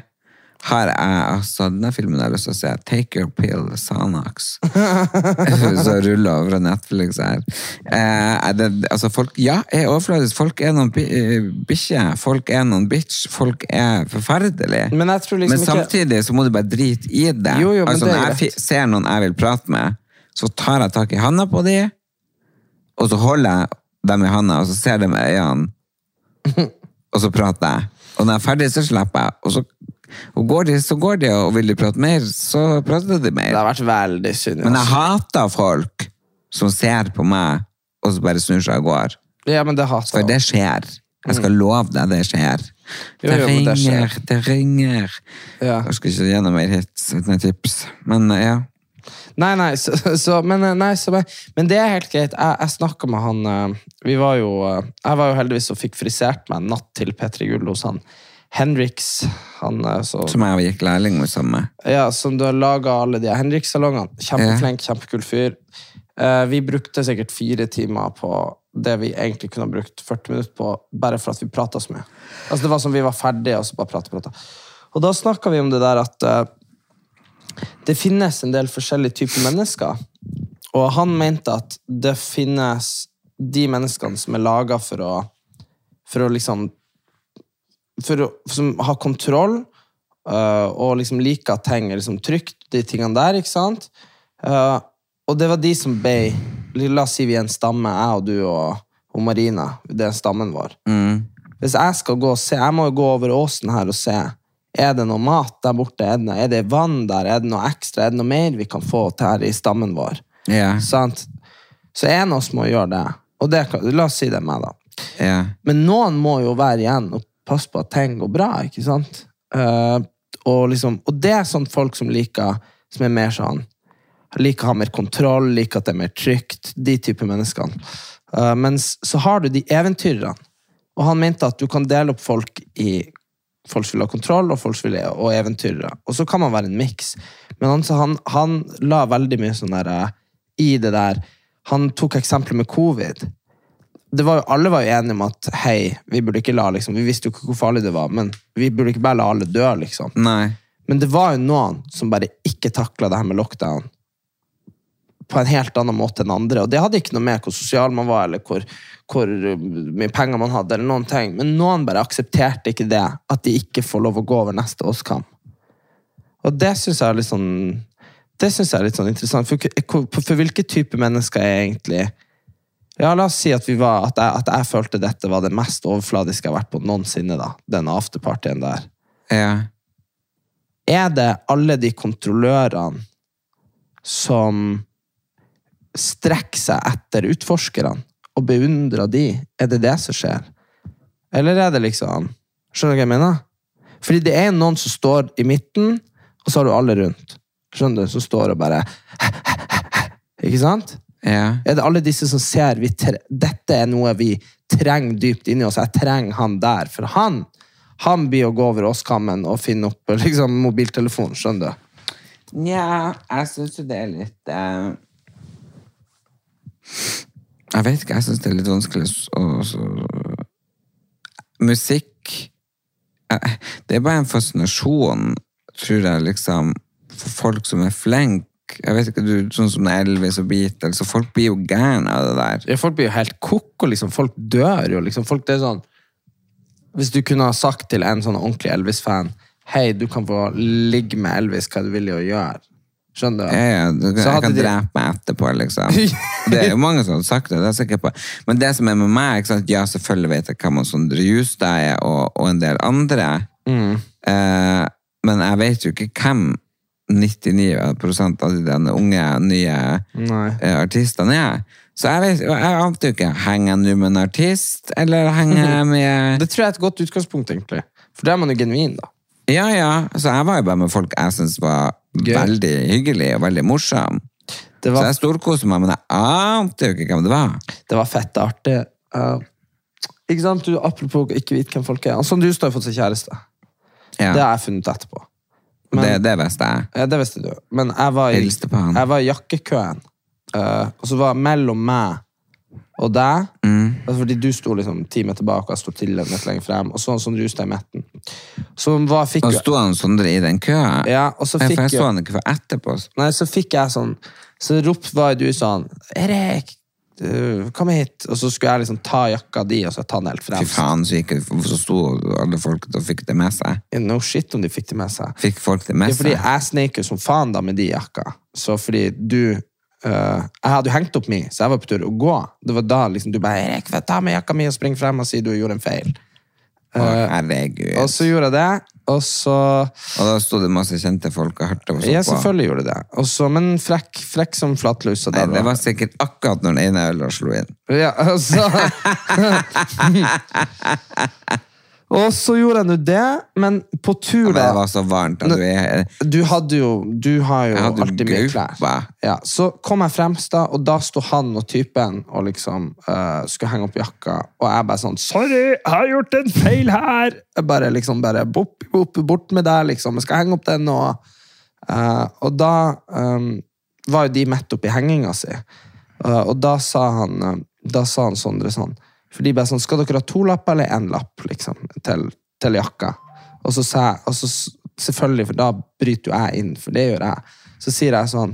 har jeg altså Denne filmen har lyst til å se. Take Your Pill, Sanax. <laughs> Så ruller over Netflix her. Eh, det, altså folk, ja, er overfladisk. Folk er noen eh, bikkjer. Folk er noen bitch. Folk er forferdelige. Men liksom Men ikke samtidig så må du bare drite i det. Jo, jo, men altså, det når jeg fi- ser noen jeg vil prate med, så tar jeg tak i handa på dem, og så holder jeg dem i handa, og så ser de øynene, <laughs> og så prater jeg. Og når jeg er ferdig, så slipper jeg. Og så og går de, så går de, og vil de prate mer, så prater de Det mer. har vært veldig synd. Men jeg hater folk som ser på meg, og så bare snur seg og går. Ja, men det hater For det skjer. Jeg skal love deg, det skjer. Jo, Det ringer, det skjer. ringer, det ringer. Ja. Jeg skal ikke gi noe mer hits, nei, tips. Men ja. Nei, nei, så, så, men, eh, nei så, men, det er helt greit. Jeg, jeg snakka med han eh, Vi var jo eh, Jeg var jo heldigvis og fikk frisert meg en natt til P3 Gull hos han Henriks. Han så, Som jeg gikk lærling med sammen med. ja, som du har laga alle de Henrik-salongene. Kjempeflink, kjempekul fyr. Vi brukte sikkert fire timer på det vi egentlig kunne ha brukt 40 minutter på, bare for at vi prata så mye. Altså, det var som vi var ferdige, og så bare prata prata. Og da snakka vi om det der at det finnes en del forskjellige typer mennesker. Og han mente at det finnes de menneskene som er laga for å For å liksom for å, Som har kontroll, uh, og liksom liker at ting er liksom trygt, de tingene der, ikke sant? Uh, og det var de som ble La oss si vi er en stamme, jeg og du og, og Marina. Det er stammen vår. Hvis jeg skal gå og se, jeg må jo gå over åsen her og se. Er det noe mat der borte? Er det, noe, er det vann der? Er det noe ekstra? Er det noe mer vi kan få til her i stammen vår? Sant? Så en av oss må gjøre det. Og det kan, la oss si det er meg, da. Yeah. Men noen må jo være igjen og passe på at ting går bra, ikke sant? Uh, og, liksom, og det er sånn folk som liker, som er mer sånn, liker å ha mer kontroll, liker at det er mer trygt, de type menneskene. Uh, mens så har du de eventyrerne. Og han mente at du kan dele opp folk i folk vil ha kontroll, og folk vil og eventyrere. Og så kan man være en miks. Men han, han, han la veldig mye sånn der eh, i det der Han tok eksempler med covid det var jo, alle var jo enige om at hei, vi burde ikke la liksom, vi visste jo ikke hvor farlig det var, men vi burde ikke bare la alle dø, liksom. Nei. Men det var jo noen som bare ikke takla det her med lockdown på en helt annen måte enn andre. Og det hadde ikke noe med hvor sosial man var, eller hvor, hvor mye penger man hadde, eller noen ting. Men noen bare aksepterte ikke det, at de ikke får lov å gå over neste åskam. Og det syns jeg er litt sånn Det synes jeg er litt sånn interessant. For, for, hvilke type mennesker er jeg egentlig Ja, la oss si at, vi var, at, jeg, at jeg følte dette var det mest overfladiske jeg har vært på noensinne. da, Den afterpartyen der. Ja. Er det alle de kontrollørene som strekker seg etter utforskerne og beundrer de? Er det det som skjer? Eller er det liksom Skjønner du hva jeg mener? Fordi det er noen som står i midten, og så har du alle rundt. Skjønner du? Som står og bare <laughs> Ikke sant? Ja. Er det alle disse som ser vi dette er noe vi trenger dypt inni oss? Jeg trenger han der. For han han blir å gå over åskammen og finne opp <laughs> liksom, mobiltelefonen. Skjønner du? Nja, jeg syns jo det er litt eh, Jeg vet ikke, jeg syns det er litt vanskelig å Musikk eh, Det er bare en fascinasjon, tror jeg, liksom, for folk som er flinke. Jeg vet ikke, du, Sånn som Elvis og Beatles, og folk blir jo gærne av det der. Ja, folk blir jo helt koko, liksom. Folk dør jo, liksom. Folk, det er sånn Hvis du kunne ha sagt til en sånn ordentlig Elvis-fan Hei, du kan få ligge med Elvis, hva du vil å gjøre. Skjønner du? Ja, ja, du, kan, jeg kan de- drepe meg etterpå, liksom. <laughs> Det er jo mange som har sagt det, det er jeg sikker på. Men det som er med meg, ikke sant? ja, selvfølgelig vet jeg hvem Sondre Justad er, og, og en del andre. Mm. Eh, men jeg vet jo ikke hvem 99 av de unge, nye eh, artistene er. Så jeg vet jeg ante jo ikke, henger jeg nå med en artist, eller henger jeg <laughs> med... Det tror jeg er et godt utgangspunkt, egentlig. For da er man jo genuin, da. Ja, ja, så jeg var jo bare med folk jeg synes var Gøy. veldig hyggelig og veldig morsom. Det Så jeg storkoser meg, men jeg ante jo ikke hvem det var. det var fett artig. Uh, ikke sant? Du, apropos ikke vite hvem folk er. Sånn, du har jo fått seg kjæreste. Ja, Det har jeg funnet etterpå. Men- det, det visste jeg. Ja, det visste du. Men jeg var i, på han. jeg var i jakkekøen. uh, og så var mellom meg og deg altså Fordi du sto liksom ti meter bak, og jeg sto til litt lenger frem. Og så sånn du jeg i midten. Så var, fikk Og sto han Sondre i den køa? Ja, og så fikk for jeg så han ikke før etterpå. Nei, så fikk jeg sånn Så ropte du sånn Erik, kom hit. Og så skulle jeg liksom ta jakka di, og så ta den helt Fy faen, så, gikk, så sto alle folk og fikk det med seg. No shit om de fikk det med seg. Fikk folk det med seg? Ja, er fordi jeg sneik jo som faen da med de jakka. Så fordi du uh, Jeg hadde jo hengt opp mi, så jeg var på tur å gå. Det var da liksom du bare 'Erik, ta med jakka mi og spring frem og si du gjorde en feil'. Å, herregud. Og så gjorde jeg det, og så Og da sto det masse kjente folk og hørte på? Ja, selvfølgelig gjorde det. Og så, men frekk, frekk som flatlus. Nei, det var sikkert akkurat når den ene øla slo inn. Ja, og så <laughs> <laughs> Og så gjorde jeg nå det, men på tur Men det var så varmt. at Du er, Du hadde jo Du har jo alltid mye klær. Ja, så kom jeg fremst, da, og da sto han og typen og liksom uh, skulle henge opp jakka, og jeg bare sånn 'Sorry, jeg har gjort en feil her!' Jeg bare liksom bare bop, bort, bort med deg, liksom. Jeg skal henge opp den nå. uh, og da um, var jo de midt oppi henginga si, uh, og da sa han eh, Da sa han Sondre sånn For de bare sånn 'Skal dere ha to lapper eller én lapp, liksom, til, til jakka?' Og så sa jeg og så, Selvfølgelig, for da bryter jo jeg inn, for det gjør jeg. Så sier jeg sånn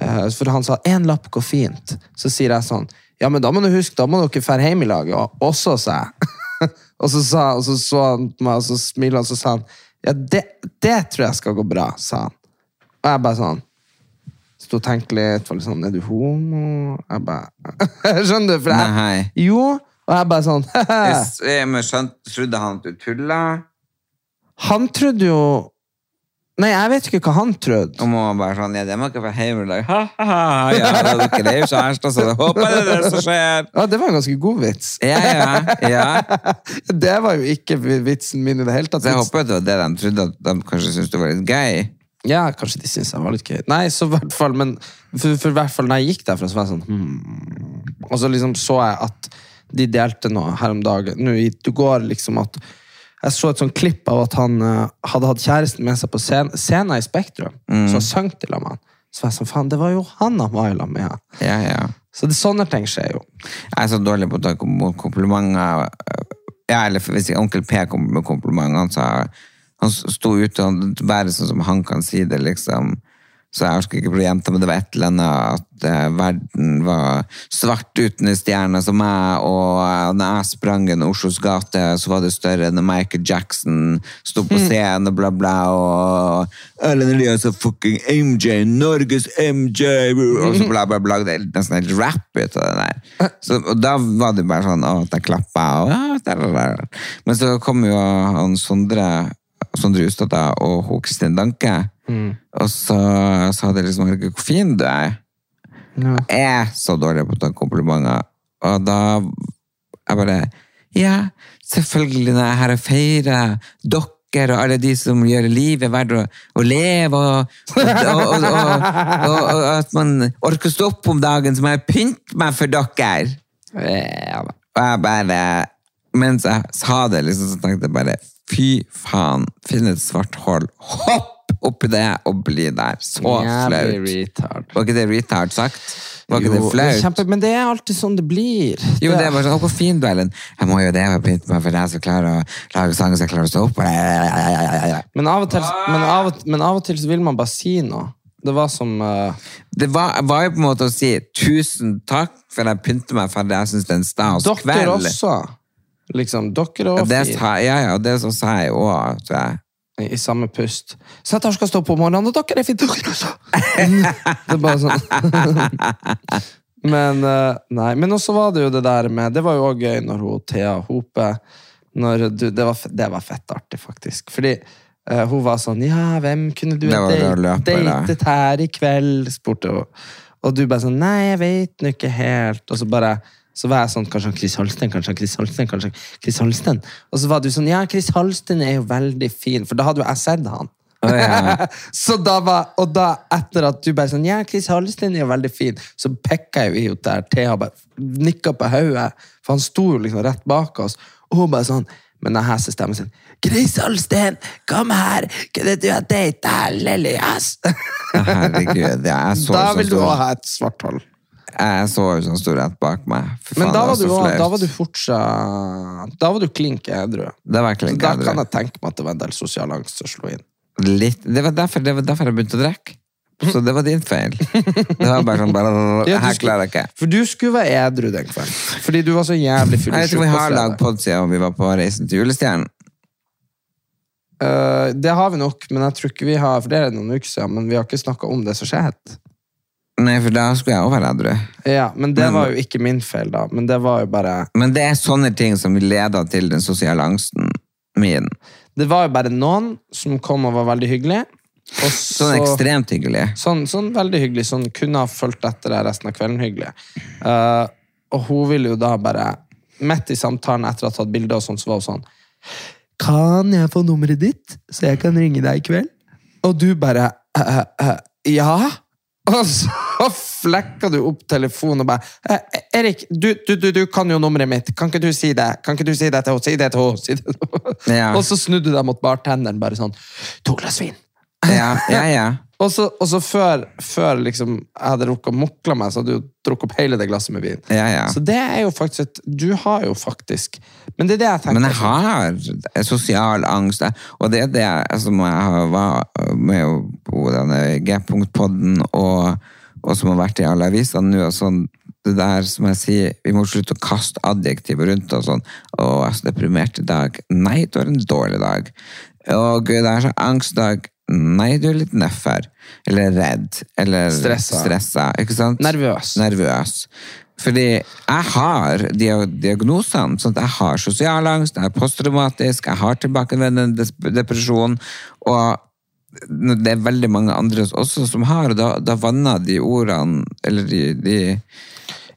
eh, For han sa 'én lapp går fint'. Så sier jeg sånn 'Ja, men da må du huske, da må dere dra hjem i lag og også', sa jeg. <laughs> og så sa og så så han på meg, og så smilte han, og så sa han 'Ja, det, det tror jeg skal gå bra', sa han. Og jeg bare sånn Sto og tenkte litt, var litt sånn 'Er du homo?' Jeg bare <laughs> Skjønner du? For jeg, Nei. Jo. Og jeg bare sånn <laughs> men trodde han at du tulla? Han trodde jo Nei, jeg vet ikke hva han trodde. Og må bare sånn, ja, det må ikke være hjemme i dag. Ha, ha, ha, ja, det er jo kjærester, så jeg håper det er det som skjer. Ja, Det var en ganske god vits. Ja, ja, ja. <laughs> Det var jo ikke vitsen min i det hele tatt. Så jeg håper det var det de trodde, at de kanskje syntes det var litt gøy. Ja, kanskje de syntes jeg var litt gøy. Nei, så hvert fall, men for, for hvert fall når jeg gikk derfra, så var jeg sånn hmm. Og så liksom så jeg at de delte noe her om dagen. Nå i går liksom at Jeg så et sånt klipp av at han uh, hadde hatt kjæresten med seg på scenen, scenen i Spektrum. Så han sang til ham. han. Så var jeg sånn, faen, det var jo han han var i lag med. Ja. Ja. Så det, sånne ting skjer jo. Jeg er så dårlig på å ta komplimenter. Ja, eller hvis onkel P kommer med komplimenter, han sa han sto ute og bare sånn som han kan si det, liksom. Så jeg orker ikke bli jenta, men det var et eller annet at eh, verden var svart uten en stjerne som meg, og eh, når jeg sprang gjennom Oslos gate, så var det større enn Michael Jackson sto på scenen, og bla, bla, og Ellen Elias og fucking MJ, Norges MJ, og så bla, bla, bla. Det er nesten helt rap ut av det der. Så, og da var det bare sånn at jeg klappa, og der, der, der. Men så kom jo han Sondre Sondre Ustad og hun Kristin Danke. Og så sa de liksom «Herregud, hvor fin du er. Jeg er så dårlig på å ta komplimenter. Og da jeg bare Ja, selvfølgelig når jeg er her og feirer dere og alle de som gjør livet verdt å, å leve, og, og, og, og at man orker å stå opp om dagen, så må jeg pynte meg for dere. Og jeg bare Mens jeg sa det, liksom, så tenkte jeg bare Fy faen, finn et svart hull. Hopp oppi det og bli der. Så Jævlig flaut. retard. Var ikke det retard sagt? Var ikke det det er flaut? kjempe, men det er alltid sånn det blir. Jo, det er bare sånn, å, hvor fin du er, Ellen. Jeg må jo det, jeg pynte meg for deg som klarer å lage sanger jeg klarer å stå opp. Men av, og til, men, av og, men av og til så vil man bare si noe. Det var som eh, Det var, var jo på en måte å si tusen takk for at jeg pynter meg for det jeg synes det er en stas Dere kveld. også. Liksom, dere Ja, også det sa, ja, ja, det så sa jeg òg, tror jeg. I, samme pust. Så at dere skal stå på morgenen, og dere er fint dere også! <laughs> det er bare sånn. <laughs> Men eh, nei, men også var det jo det der med Det var jo også gøy når hun Thea Hope når du, det, var, det var fett artig, faktisk. Fordi uh, hun var sånn Ja, hvem kunne du Det ha date- datet her i kveld? spurte hun. Og du bare sånn Nei, jeg vet nå ikke helt. Og så bare så var jeg sånn, kanskje Chris Halsten? kanskje Chris Halsten? kanskje Chris Halsten? Og så var du sånn, ja, Chris Halsten er jo veldig fin, for da hadde jo jeg sett han. Oh, ja. <laughs> så da var, og da etter at du bare sånn, ja, Chris Halsten er jo veldig fin, så pekka jeg jo der, Thea bare nikka på hodet, for han sto jo liksom rett bak oss, og hun bare sånn, men den hese stemmen sin, Chris Holsten, kom her, kunne du ha data Lilias? Herregud, jeg så da vil du òg ha et svart hold. Jeg så jo sånn stor rett bak meg. Fy Men faen, da var, du, også- da var du fortsatt, da var du klink edru. Det var Så klink da kan jeg tenke meg at det var en del sosial angst som slo inn. Litt, det, var derfor, det var derfor jeg begynte å drikke. Så det var din feil. Det var bare sånn bare, <laughs> Ja, Her klarer jeg ikke. For du skulle være edru den kvelden. Fordi du var så jævlig Jeg vet ikke om vi har lagd pod siden vi var på Reisen til julestjernen. Uh, det har vi nok, men jeg tror ikke vi har For det er noen uker siden, men vi har ikke snakka om det som skjedde. Nei, for da skulle jeg også være edru. Ja, men det Men- var jo ikke min feil, da. Men det var jo bare Men det er sånne ting som leder til den sosiale angsten min. Det var jo bare noen som kom og var veldig hyggelig. Og så, Sånn ekstremt hyggelig. Sånn, sånn veldig hyggelig. Sånn kunne ha fulgt etter deg resten av kvelden hyggelig. Uh, og hun ville jo da bare Midt i samtalen etter å ha tatt bilde, og sånn, så var hun sånn Kan jeg få nummeret ditt, så jeg kan ringe deg i kveld? Og du bare uh, uh, Ja? <laughs> Og så <laughs> flekka du opp telefonen og bare «Eh, Erik, du, du, du, du kan jo nummeret mitt. Kan ikke du si det? Kan ikke du si det til henne? Si det til henne! Si. <laughs> Ja. Og så snudde du deg mot bartenderen bare sånn To glass vin! Ja, ja, ja. <laughs> Og så, og så før, før liksom jeg hadde rukket å mukle meg, så hadde du drukket opp hele det glasset med vin. ja, ja. Så det er jo faktisk et Du har jo faktisk Men det er det jeg tenker. Men jeg har sosial angst, og det er det jeg- må jeg har- var med på denne G-punktpodden, og, og som har vært i alle avisene nå. og sånn, det der som jeg sier, Vi må slutte å kaste adjektiver rundt og sånn. Å, jeg er så deprimert i dag. Nei, du har en dårlig dag. Og det er så angstdag. Nei, du er litt nedfor. Eller redd. Eller Stressa. stressa. Ikke sant? Nervøs. nervøs. Fordi jeg har diagnosene. Sånn at jeg har sosial angst, jeg er posttraumatisk, jeg har tilbakevendende depresjon. Og det er veldig mange andre også som har, og da, da vanner de ordene Eller de, de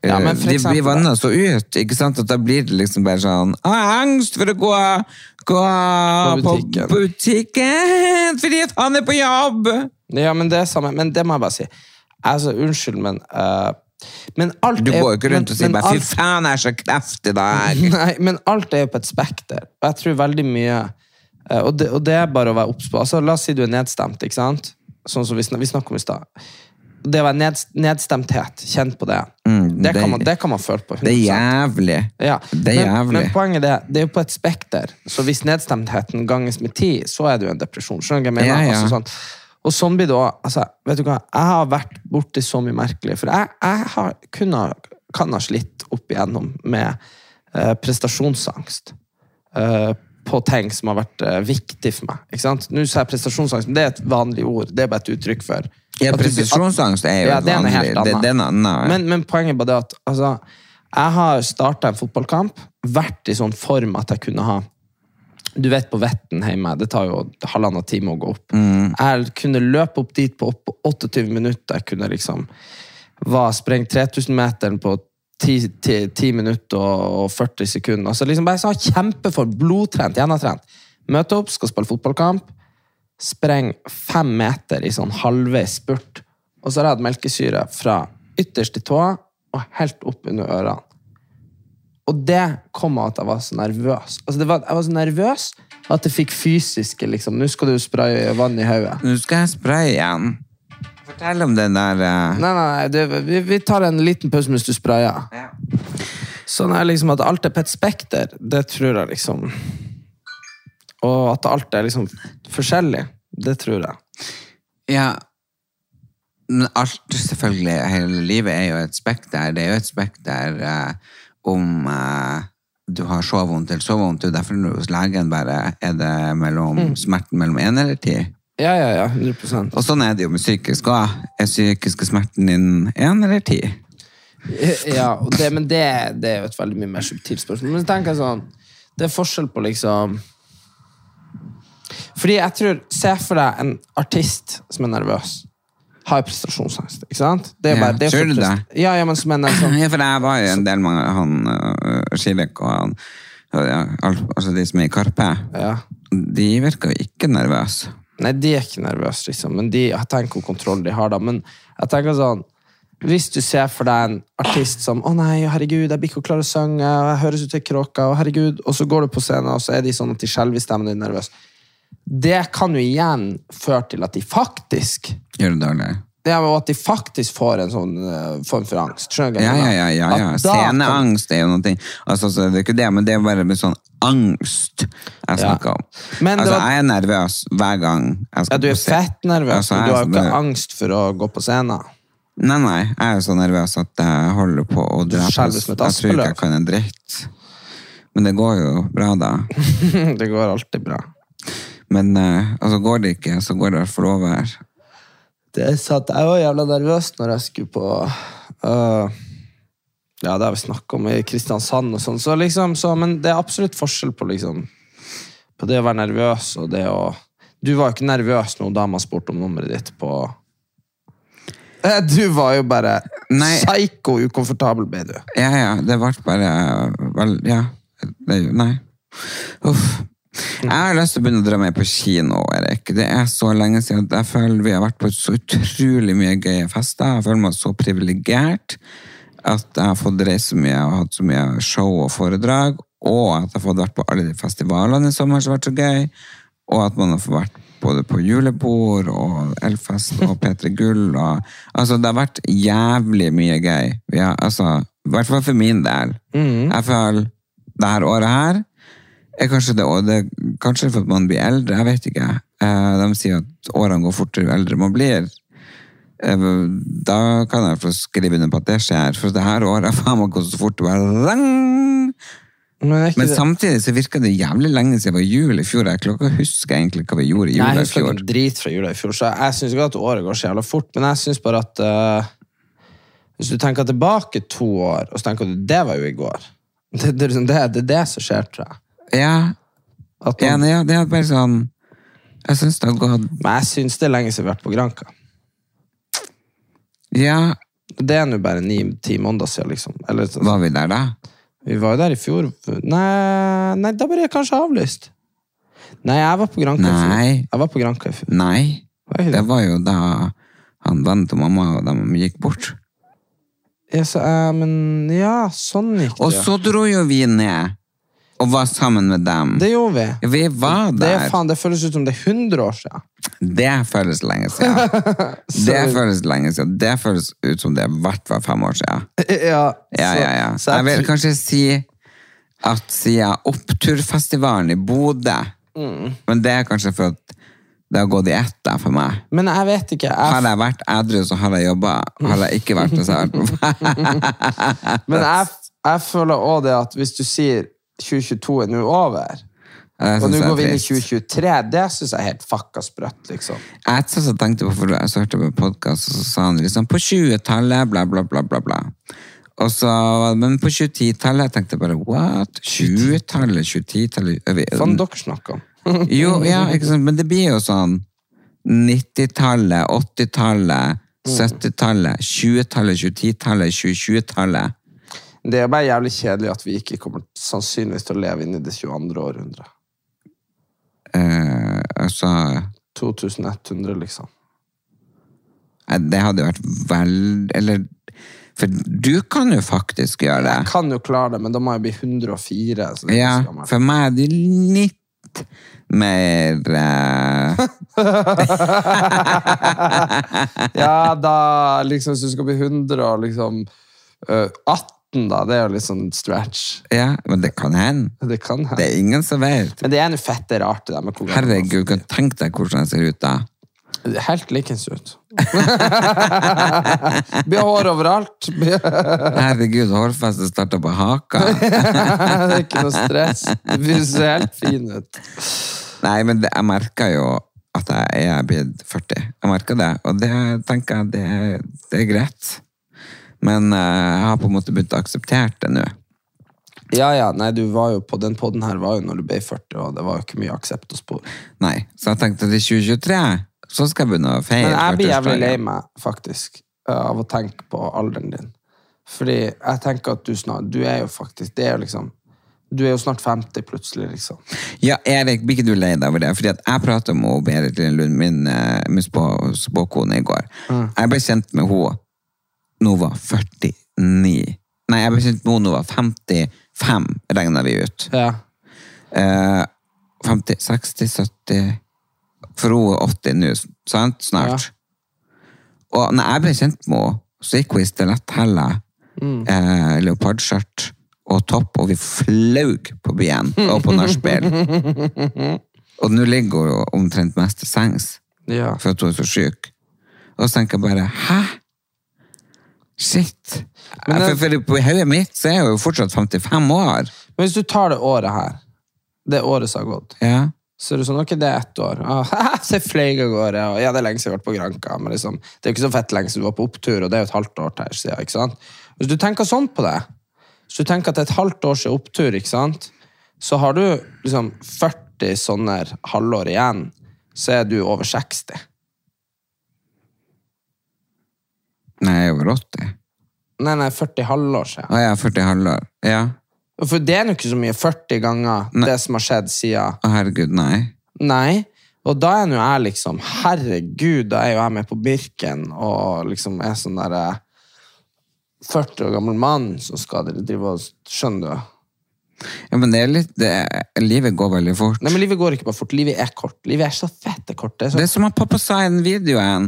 Ja, men for de eksempel- blir vanna så ut, ikke sant? At da blir det liksom bare sånn «Å, Jeg har angst for å gå, gå på butikken. butikken fordi at han er på jobb! Ja, men det er samme. Men det må jeg bare si. Altså, unnskyld, men uh, Men alt Du går jo ikke rundt men- og sier bare 'fy faen, jeg er så kraftig i dag'. <laughs> Nei, men alt er jo på et spekter. Og jeg tror veldig mye eh, og det, og det er bare å være obs på. Altså, la oss si du er nedstemt, ikke sant? Sånn som vi, snak, vi snakker om i stad. Det å være ned, nedstemthet, kjent på det. det, Mm, det- kan man, det kan man føle på. 100%. Det er jævlig. Ja. Det er men, jævlig. men poenget er, det er jo på et spekter. Så hvis nedstemtheten ganges med ti, så er det jo en depresjon. Skjønner du hva jeg mener? Ja, ja. Altså, sånn. Og sånn blir det også, altså, vet du hva, jeg har vært borti så mye merkelig, for jeg, jeg har, kunne, kan ha slitt opp igjennom med uh, prestasjonsangst eh, på ting som har vært uh, viktig for meg. Ikke sant? Nå sa jeg prestasjonsangst, men det er et vanlig ord, det er bare et uttrykk for. Ja, prestasjonsangst er jo Ja, er noe vanlig. helt Det- den er annet. Men, men poenget er bare det at altså, jeg har starta en fotballkamp, vært i sånn form at jeg kunne ha Du vet på Vetten hjemme, det tar jo halvannen time å gå opp. Jeg kunne løpe opp dit på opp- 28 minutter. Jeg kunne liksom var sprengt 3000-meteren på 10, 10, 10 minutter og, og 40 sekunder. Altså liksom bare sånn kjempeform, blodtrent, gjennomtrent. Møte opp, skal spille fotballkamp. Spreng fem meter i sånn halvveis spurt. Og så har jeg hatt melkesyre fra ytterst i tåa og helt opp under ørene. Og det kom av at jeg var så nervøs. Altså var, jeg var så nervøs at det fikk fysiske liksom. Nå skal du spraye vann i hodet. Nå skal jeg spraye igjen. Fortell om den der uh... Nei, nei, det, vi, vi tar en liten pause mens du sprayer. Sånn er liksom at alt er på et spekter, det tror jeg liksom Og at alt er liksom forskjellig, det tror jeg. Ja. Men alt, selvfølgelig, hele livet er jo et spekter. Det er jo et spekter eh, om eh, du har så vondt eller så vondt. Det er derfor hos legen bare er det mellom, smerten mellom én eller ti. Ja, ja, ja. 100 Og sånn er det jo med psykisk òg. Er psykiske smerten din én eller ti? Ja, det, men det, det er jo et veldig mye mer subtilt spørsmål. Men så tenker jeg sånn Det er forskjell på liksom Fordi jeg tror Se for deg en artist som er nervøs. Har prestasjonsangst, ikke sant? Det er Ja, det er det? Ja, ja, men som en sånn Ja, for jeg var jo en del med han uh, Skilek og han ja, al- altså de som er i Karpe. ja. De virka jo ikke nervøse. Nei, de er ikke nervøse, liksom. Men de, jeg tenker hvor kontroll de har, da. Men jeg tenker sånn Hvis du ser for deg en artist som 'Å nei, herregud, jeg blir ikke klar til å synge', 'jeg høres ut til kråke', og herregud Og så går du på scenen, og så er de sånn at de skjelver i stemmen din nervøse. Det kan jo igjen føre til at de faktisk Gjør det dårlig? ja, jo at de faktisk får en sånn eh, form for angst. Ja, ja, ja. ja, ja. Sceneangst er jo noe. Altså, så det er ikke det, men det er bare med sånn angst jeg snakker om. Men altså, var- jeg er nervøs hver gang jeg skal Ja, du er fett nervøs, Altså, men du er har jo sånn- ikke angst for å gå på scenen. Nei, nei, jeg er så nervøs at jeg holder på å som et Jeg tror ikke jeg kan en dritt. Men det går jo bra, da. <laughs> det går alltid bra. Men uh, altså, går det ikke, så går det i hvert fall over. Det satt. Jeg var jævla nervøs når jeg skulle på uh, Ja, det har vi snakket om i Kristiansand og sånn, så liksom, så, men det er absolutt forskjell på liksom På det å være nervøs og det å Du var jo ikke nervøs når dama spurte om nummeret ditt på Eh, Du var jo bare Nei. psyko ukomfortabel, ble du. Ja, ja, det ble bare vel, Ja. Det, nei. Uff. Jeg har lyst til å begynne å dra med på kino, Erik. Det er så lenge siden jeg føler vi har vært på så utrolig mye gøye fester. Jeg føler meg så privilegert at jeg har fått reise mye og hatt så mye show og foredrag, og at jeg har fått vært på alle de festivalene i sommer som har vært så gøy, og at man har fått vært både på julebord og Elfest og P3 Gull. Og, altså, det har vært jævlig mye gøy. Har, altså, I hvert fall for min del. Jeg føler det her året her er kanskje det, og det kanskje for at man blir eldre, jeg vet ikke. Eh, de sier at årene går fortere jo eldre man blir. Eh, Da kan jeg få skrive under på at det skjer, for det her året har faen meg gått så fort. Bare! Men, er Men samtidig så virker det jævlig lenge siden det var jul i fjor. Jeg klarer ikke huske egentlig hva vi gjorde i jula jeg i husker fjor. ikke en drit fra jula i fjor, så jeg syns ikke at året går så jævla fort, men jeg syns bare at uh, Hvis du tenker tilbake to år, og så tenker du det var jo i går <laughs> Det, det, er det, det er det som skjer, tror jeg. Ja, At nei, ja, det er bare sånn Jeg syns det har gått Men jeg syns det er lenge siden vi har vært på Granka. Ja, Det er nå bare ni-ti måneder siden, liksom. Eller, så, var vi der da? vi var jo der i fjor. Nei, nei da ble det kanskje avlyst. Nei, jeg var på Granka i fjor. Jeg var på Granka i fjor. Nei. Var Det var jo da han vennen til mamma og de gikk bort. Ja, så, uh, men ja, sånn gikk det. Og så dro jo vi ned og var sammen med dem. Det gjorde vi. Ja, vi var der. Det, faen, det føles ut som det er 100 år siden. Det føles lenge siden. <laughs> det føles lenge siden. Det føles ut som det i hvert fall fem år siden. Ja, Ja, ja, ja. så Jeg vil kanskje si at siden oppturfestivalen i Bodø Mm. Men det er kanskje for at Det har gått i ett der for meg. Men jeg vet ikke. Har Jeg, jeg vært edru, så har jeg jobba. Har jeg ikke vært det, så har jeg vært på <laughs> men jeg, jeg føler òg det at hvis du sier 2022 er nå over, og nå går vi inn i 2023, det syns jeg er helt fucka sprøtt, liksom. Jeg satt tenkte på, for jeg så hørte på en podcast, og så sa han liksom på 20-tallet, bla, bla, bla, bla, bla. Og så, men på 2010-tallet tenkte jeg bare, what? 20-tallet, 2010-tallet? er vi- Faen, dere snakker om. <laughs> Jo, ja, ikke sant? men det blir jo sånn 90-tallet, 80-tallet, 70-tallet, 20-tallet, 2010-tallet, 2020-tallet. Det er bare jævlig kjedelig at vi ikke kommer sannsynligvis til å leve inn i det 22. århundret. Eh, altså, 2100, liksom. eh, det hadde vært vel... Eller, for du kan jo faktisk gjøre det. Jeg kan jo klare det, men da må jeg bli 104. Så det er Ja, for meg er det litt mer eh, <laughs> Ja, da liksom, hvis du skal bli 100 og liksom øh, 18, da, det er jo litt sånn stretch. Ja, men det kan hende. Det kan Det er ingen som vet. Men det er noe fette rart det der med hvor Herregud, kan tenk deg hvordan jeg ser ut da. Helt likens ut. <laughs> Blir hår overalt. <laughs> Herregud, hårfestet starter på haka. <laughs> det er ikke noe stress. Du ser helt fin ut. Nei, men det, jeg merker jo at jeg er blitt 40. Jeg merker det, og det tenker jeg det, det er greit. Men eh, jeg har på en måte begynt å akseptere det nå. Ja, ja, nei, du var jo på den podden her var jo når du ble 40, og det var jo ikke mye aksept å spore. Nei, så jeg tenkte at i 2023 så skal jeg begynne å feire Men jeg blir jævlig lei meg, faktisk, av å tenke på alderen din. Fordi jeg tenker at du snart Du er jo faktisk Det er jo liksom Du er jo snart 50 plutselig, liksom. Ja, Erik, blir ikke du lei deg over det? Fordi at jeg pratet med Berit Lund, min, eh, min spå, spåkone, i går. Jeg ble kjent med henne hun var 49. Nei, jeg med henne var 55, regna vi ut. Ja. Eh, 50, 60, 70 For hun er 80 nå, sant? Snart. Og når jeg ble kjent med henne, så gikk hun i stiletthæler, eh, leopardskjørt og topp, og vi flaug på byen og på nachspiel. <laughs> og nå ligger hun omtrent mest til sengs ja. for at hun er så syk. Og så tenker jeg bare Hæ? Shit. Men for, for på hodet mitt så er jeg jo fortsatt 55 år. Men hvis du tar det året her, det året som har gått, Ja. så er det sånn Ok, det er ett år. Ah, <laughs> se fløy av gårde. Og ja, det er lenge siden jeg har vært på Granka, men liksom, det er jo ikke så fett lenge siden du var på opptur, og det er jo et halvt år til siden. ikke sant? Hvis du tenker sånn på det, hvis du tenker at det er et halvt års opptur, ikke sant? så har du liksom 40 sånne halvår igjen, så er du over 60. Nei, jeg er over 80. Nei, nei, 40 halvår siden. Å ja, 40 halvår. Ja. For det er jo ikke så mye 40 ganger Nei. det som har skjedd siden. Å, herregud, nei. Nei. Og da er nå jeg liksom Herregud, da er jo jeg med på Birken og liksom er sånn derre 40 år gammel mann som skal dere drive og Skjønner du? Ja, men det er litt det, Livet går veldig fort. Nei, men livet går ikke bare fort. Livet er kort. Livet er så fette kort. Det er så Det er som at pappa sa i den videoen.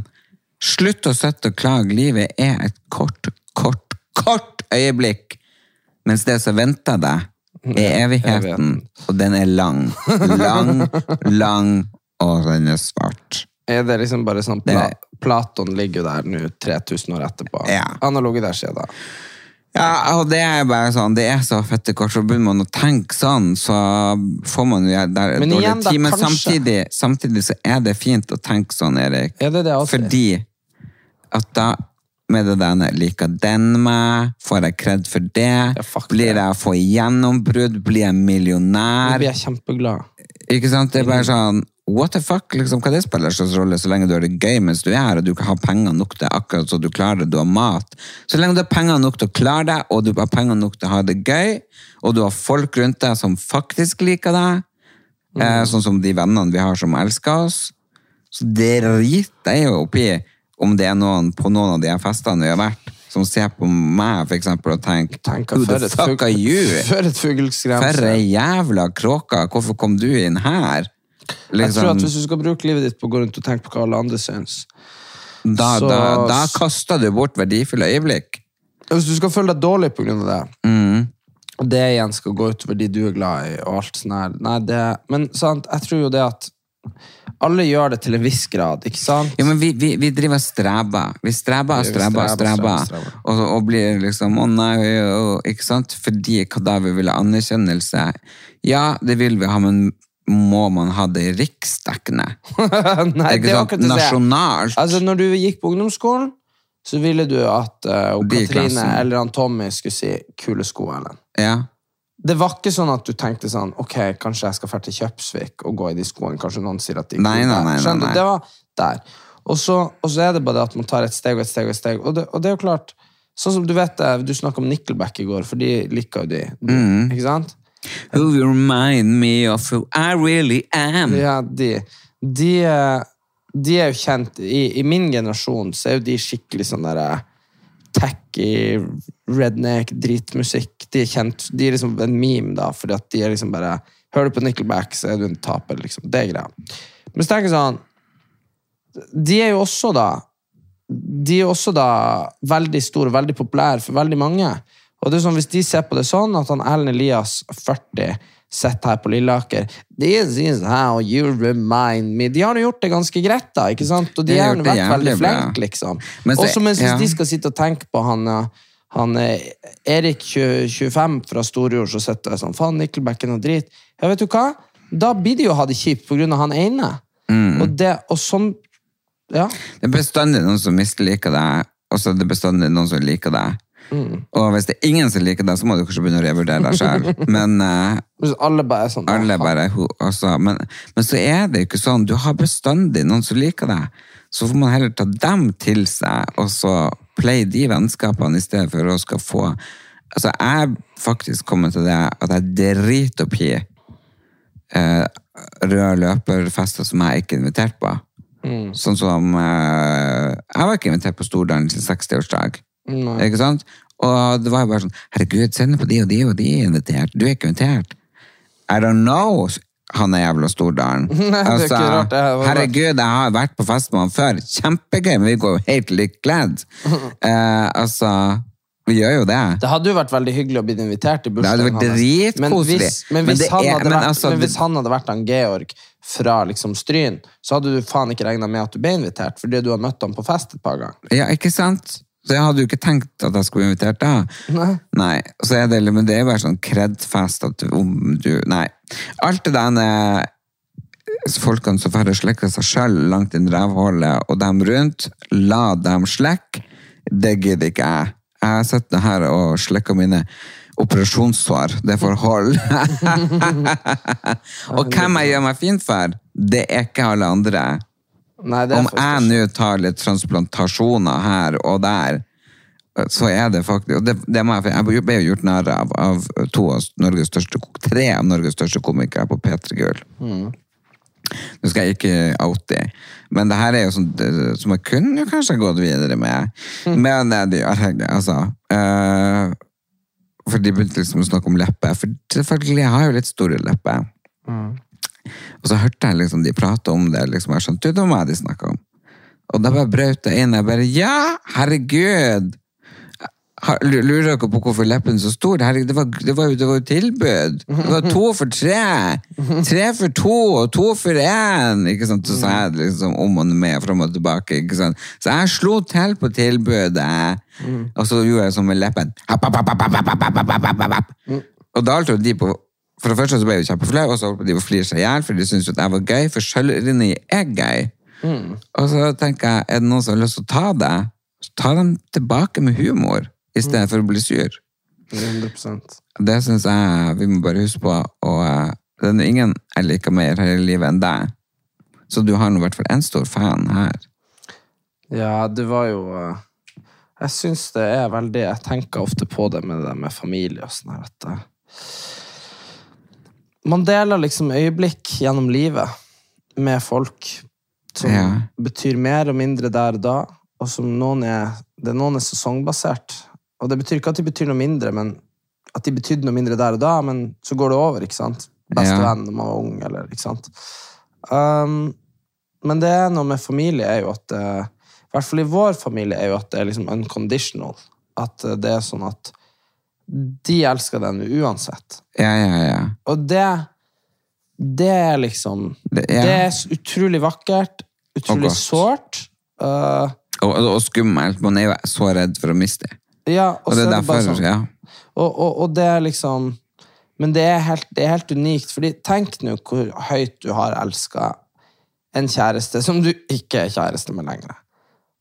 Slutt å sitte og klage. Livet er et kort, kort, kort øyeblikk. Mens det som venter deg, er evigheten. Og den er lang. Lang, lang, og den er svart. er det liksom bare sånn Pla Platon ligger jo der nå 3000 år etterpå. Ja. Han har ligget der siden da. Ja, og det er bare sånn, det er så fette kort, så begynner man å tenke sånn, så får man jo der Men dårlig igjen da, tid. Men samtidig, samtidig så er det fint å tenke sånn, Erik. Er det det. Fordi at da med det denne, liker den meg, får jeg kred for det, Ja, blir jeg å få gjennombrudd, blir jeg millionær? Nå blir jeg kjempeglad. ikke sant? Det er Mm. bare sånn, what the fuck, liksom, hva det spiller slags rolle, så lenge du har det gøy mens du er her, og du kan ha penger nok til akkurat så du klarer det, du har mat. Så lenge du har penger nok til å klare deg, og du har penger nok til å ha det gøy, og du har folk rundt deg som faktisk liker deg, Mm. eh, sånn som de vennene vi har som elsker oss, så det driter jeg jo oppi om det er noen på noen av de festene vi har vært, som ser på meg for eksempel og tenker, Tenker, who the fuck are you? For et fugleskremsel. <laughs> For ei jævla kråke! hvorfor kom du inn her? Jeg tror Liksom, at Hvis du skal bruke livet ditt på å gå rundt og tenke på hva alle andre syns da, så- da, da kaster du bort verdifulle øyeblikk. Hvis du skal føle deg dårlig av det, Mm. og det igjen skal gå utover de du er glad i, og alt sånt her Nei, det Men sant, jeg tror jo det at Alle gjør det til en viss grad, ikke sant? Ja, men vi, vi, vi driver og streber. Vi streber og streber streber, streber. streber. Og, og blir liksom Å nei, ikke sant? Fordi vi vil ha anerkjennelse. Ja, det vil vi ha, men må man ha det riksdekkende? <laughs> Nei, Ikke det sant? akkurat det. Nasjonalt. Altså, når du gikk på ungdomsskolen, så ville du at uh, Katrine eller han Tommy skulle si 'kule sko', Ellen. Ja. Det var ikke sånn at du tenkte sånn Ok, kanskje jeg skal dra til Kjøpsvik og gå i de skoene. Kanskje noen sier at de Nei, nei, nei, nei, nei. Det var der. Og så, og så er det bare det at man tar et steg og et steg og et steg. Og det, og det er jo klart Sånn som du vet du snakka om Nickelback i går, for de liker jo de. Mm. Ikke sant? Who you remind me of who I really am. Ja, de, de, eh, de er jo kjent I, I min generasjon så er jo de skikkelig sånn derre tacky, redneck, dritmusikk. De er kjent, de er liksom en meme, da, fordi at de er liksom bare Hører du på Nickelback, så er du en taper, liksom. Det er greia. Men så tenker jeg sånn De er jo også da De er også da veldig store, veldig populære for veldig mange. Og det er sånn, Hvis de ser på det sånn, at han Erlend Elias, 40, sitter her på Lilleaker This is how you remind me De har jo gjort det ganske greit, da. ikke sant? Og de har vært veldig jævlig flinke, liksom. Og så- mens ja. de skal sitte og tenke på han, eh, han eh, Erik 25 fra Storjord, så sitter jeg sånn Faen, Nickelback er noe drit. Ja, vet du hva? Da blir de jo ha det kjipt av han ene. Mm. Og, det, og sånn Ja. Det er bestandig noen som misliker deg, og så er det bestandig noen som liker deg. Mm. Og hvis det er ingen som liker det, så må du kanskje begynne å revurdere deg sjøl. <laughs> Men uh, alle bare er sånn. Alle bare, også, altså, men, men, så er det jo ikke sånn. Du har bestandig noen som liker deg. Så får man heller ta dem til seg, og så play de vennskapene i stedet for å skal få Altså, jeg er faktisk kommet til det at jeg driter opp i uh, røde løperfester som jeg ikke er invitert på. Mm. Sånn som uh, Jeg var ikke invitert på Stordalen sin 60-årsdag. Nei. Ikke sant? Og det var jo bare sånn Herregud, send på de og de og de er invitert. Du er ikke invitert. I don't know, han er jævla Stordalen. <laughs> Altså, herregud, jeg har vært på fest med han før. Kjempegøy, men vi går jo helt likt kledd. <laughs> Eh, altså vi gjør jo det. Det hadde jo vært veldig hyggelig å bli invitert i bursdagen hans. Men, hvis, men, hvis, men altså, hvis han hadde vært han Georg fra liksom Stryn, så hadde du faen ikke regna med at du ble invitert, fordi du har møtt ham på fest et par ganger. Ja, ikke sant? Så jeg hadde jo ikke tenkt at jeg skulle invitert da. Nei. Nei, så er det, men det er bare sånn kredfest at om du, nei. Alt det der er folkene som får slikke seg selv langt inn i rævhullet, og dem rundt, la dem slikke, det gidder ikke jeg. Jeg det her og slikket mine operasjonssår, det får hold. <laughs> <laughs> og hvem jeg gjør meg fint for, det er ikke alle andre. Nei, det Om jeg nå tar litt transplantasjoner her og der, så er det faktisk det, det jeg, jeg ble jo gjort narr av, av to av Norges største, tre av Norges største komikere på P3 Gull. Nå skal jeg ikke oute dem, men det her er jo sånn det- som jeg kunne kanskje gått videre med. Men det de gjør, altså Uh, For de begynte liksom å snakke om lepper. For selvfølgelig, jeg har jo litt store lepper. Og så hørte jeg liksom de prate om det, liksom, og jeg skjønte jo det var meg de snakka om. Og da bare brøt jeg inn. Jeg bare Ja, herregud! Lurer dere på hvorfor leppen er så stor? Herregud, det, var, jo tilbud! Det var to for tre! Tre for to og to for én! Ikke sant? Så sa jeg liksom om og med, fram og tilbake. Ikke sant? Så jeg slo til på tilbudet, og så gjorde jeg sånn med leppen. Og da alt var de på for det første så ble jeg jo kjempeflau, og så holdt de på å flire seg i hjel, for de syntes jo at jeg var gøy, for sjølironi er gøy. Og så tenker jeg, er det noen som har lyst til å ta det, så ta dem tilbake med humor, i stedet for å bli sur. 100%. Det syns jeg vi må bare huske på, og eh, det er ingen jeg liker mer her i livet enn deg. Så du har nå i hvert fall en stor fan her. Ja, det var jo eh, Jeg syns det er veldig Jeg tenker ofte på det med det med familie og sånn her at eh, Man deler liksom øyeblikk gjennom livet med folk som Ja. betyr mer og mindre der og da, og som noen er det Noen er sesongbasert. Og det betyr ikke at de betyr noe mindre, men at de betydde noe mindre der og da, men så går det over, ikke sant? Bestevenn når man var ung, eller ikke sant? Um, men det er noe med familie er jo at eh, I hvert fall i vår familie er jo at det er liksom unconditional. At eh, det er sånn at de elsker den uansett. Ja, ja, ja. Og det det er liksom Det Det er- utrolig vakkert, utrolig godt. sårt. Uh, Og, og, og skummelt. Man er jo så redd for å miste det. ja, og Og så det er bare derfor, sånn. ja. Og, og, og det er liksom Men det er helt, det er helt unikt, fordi tenk nå hvor høyt du har elska en kjæreste som du ikke er kjæreste med lenger.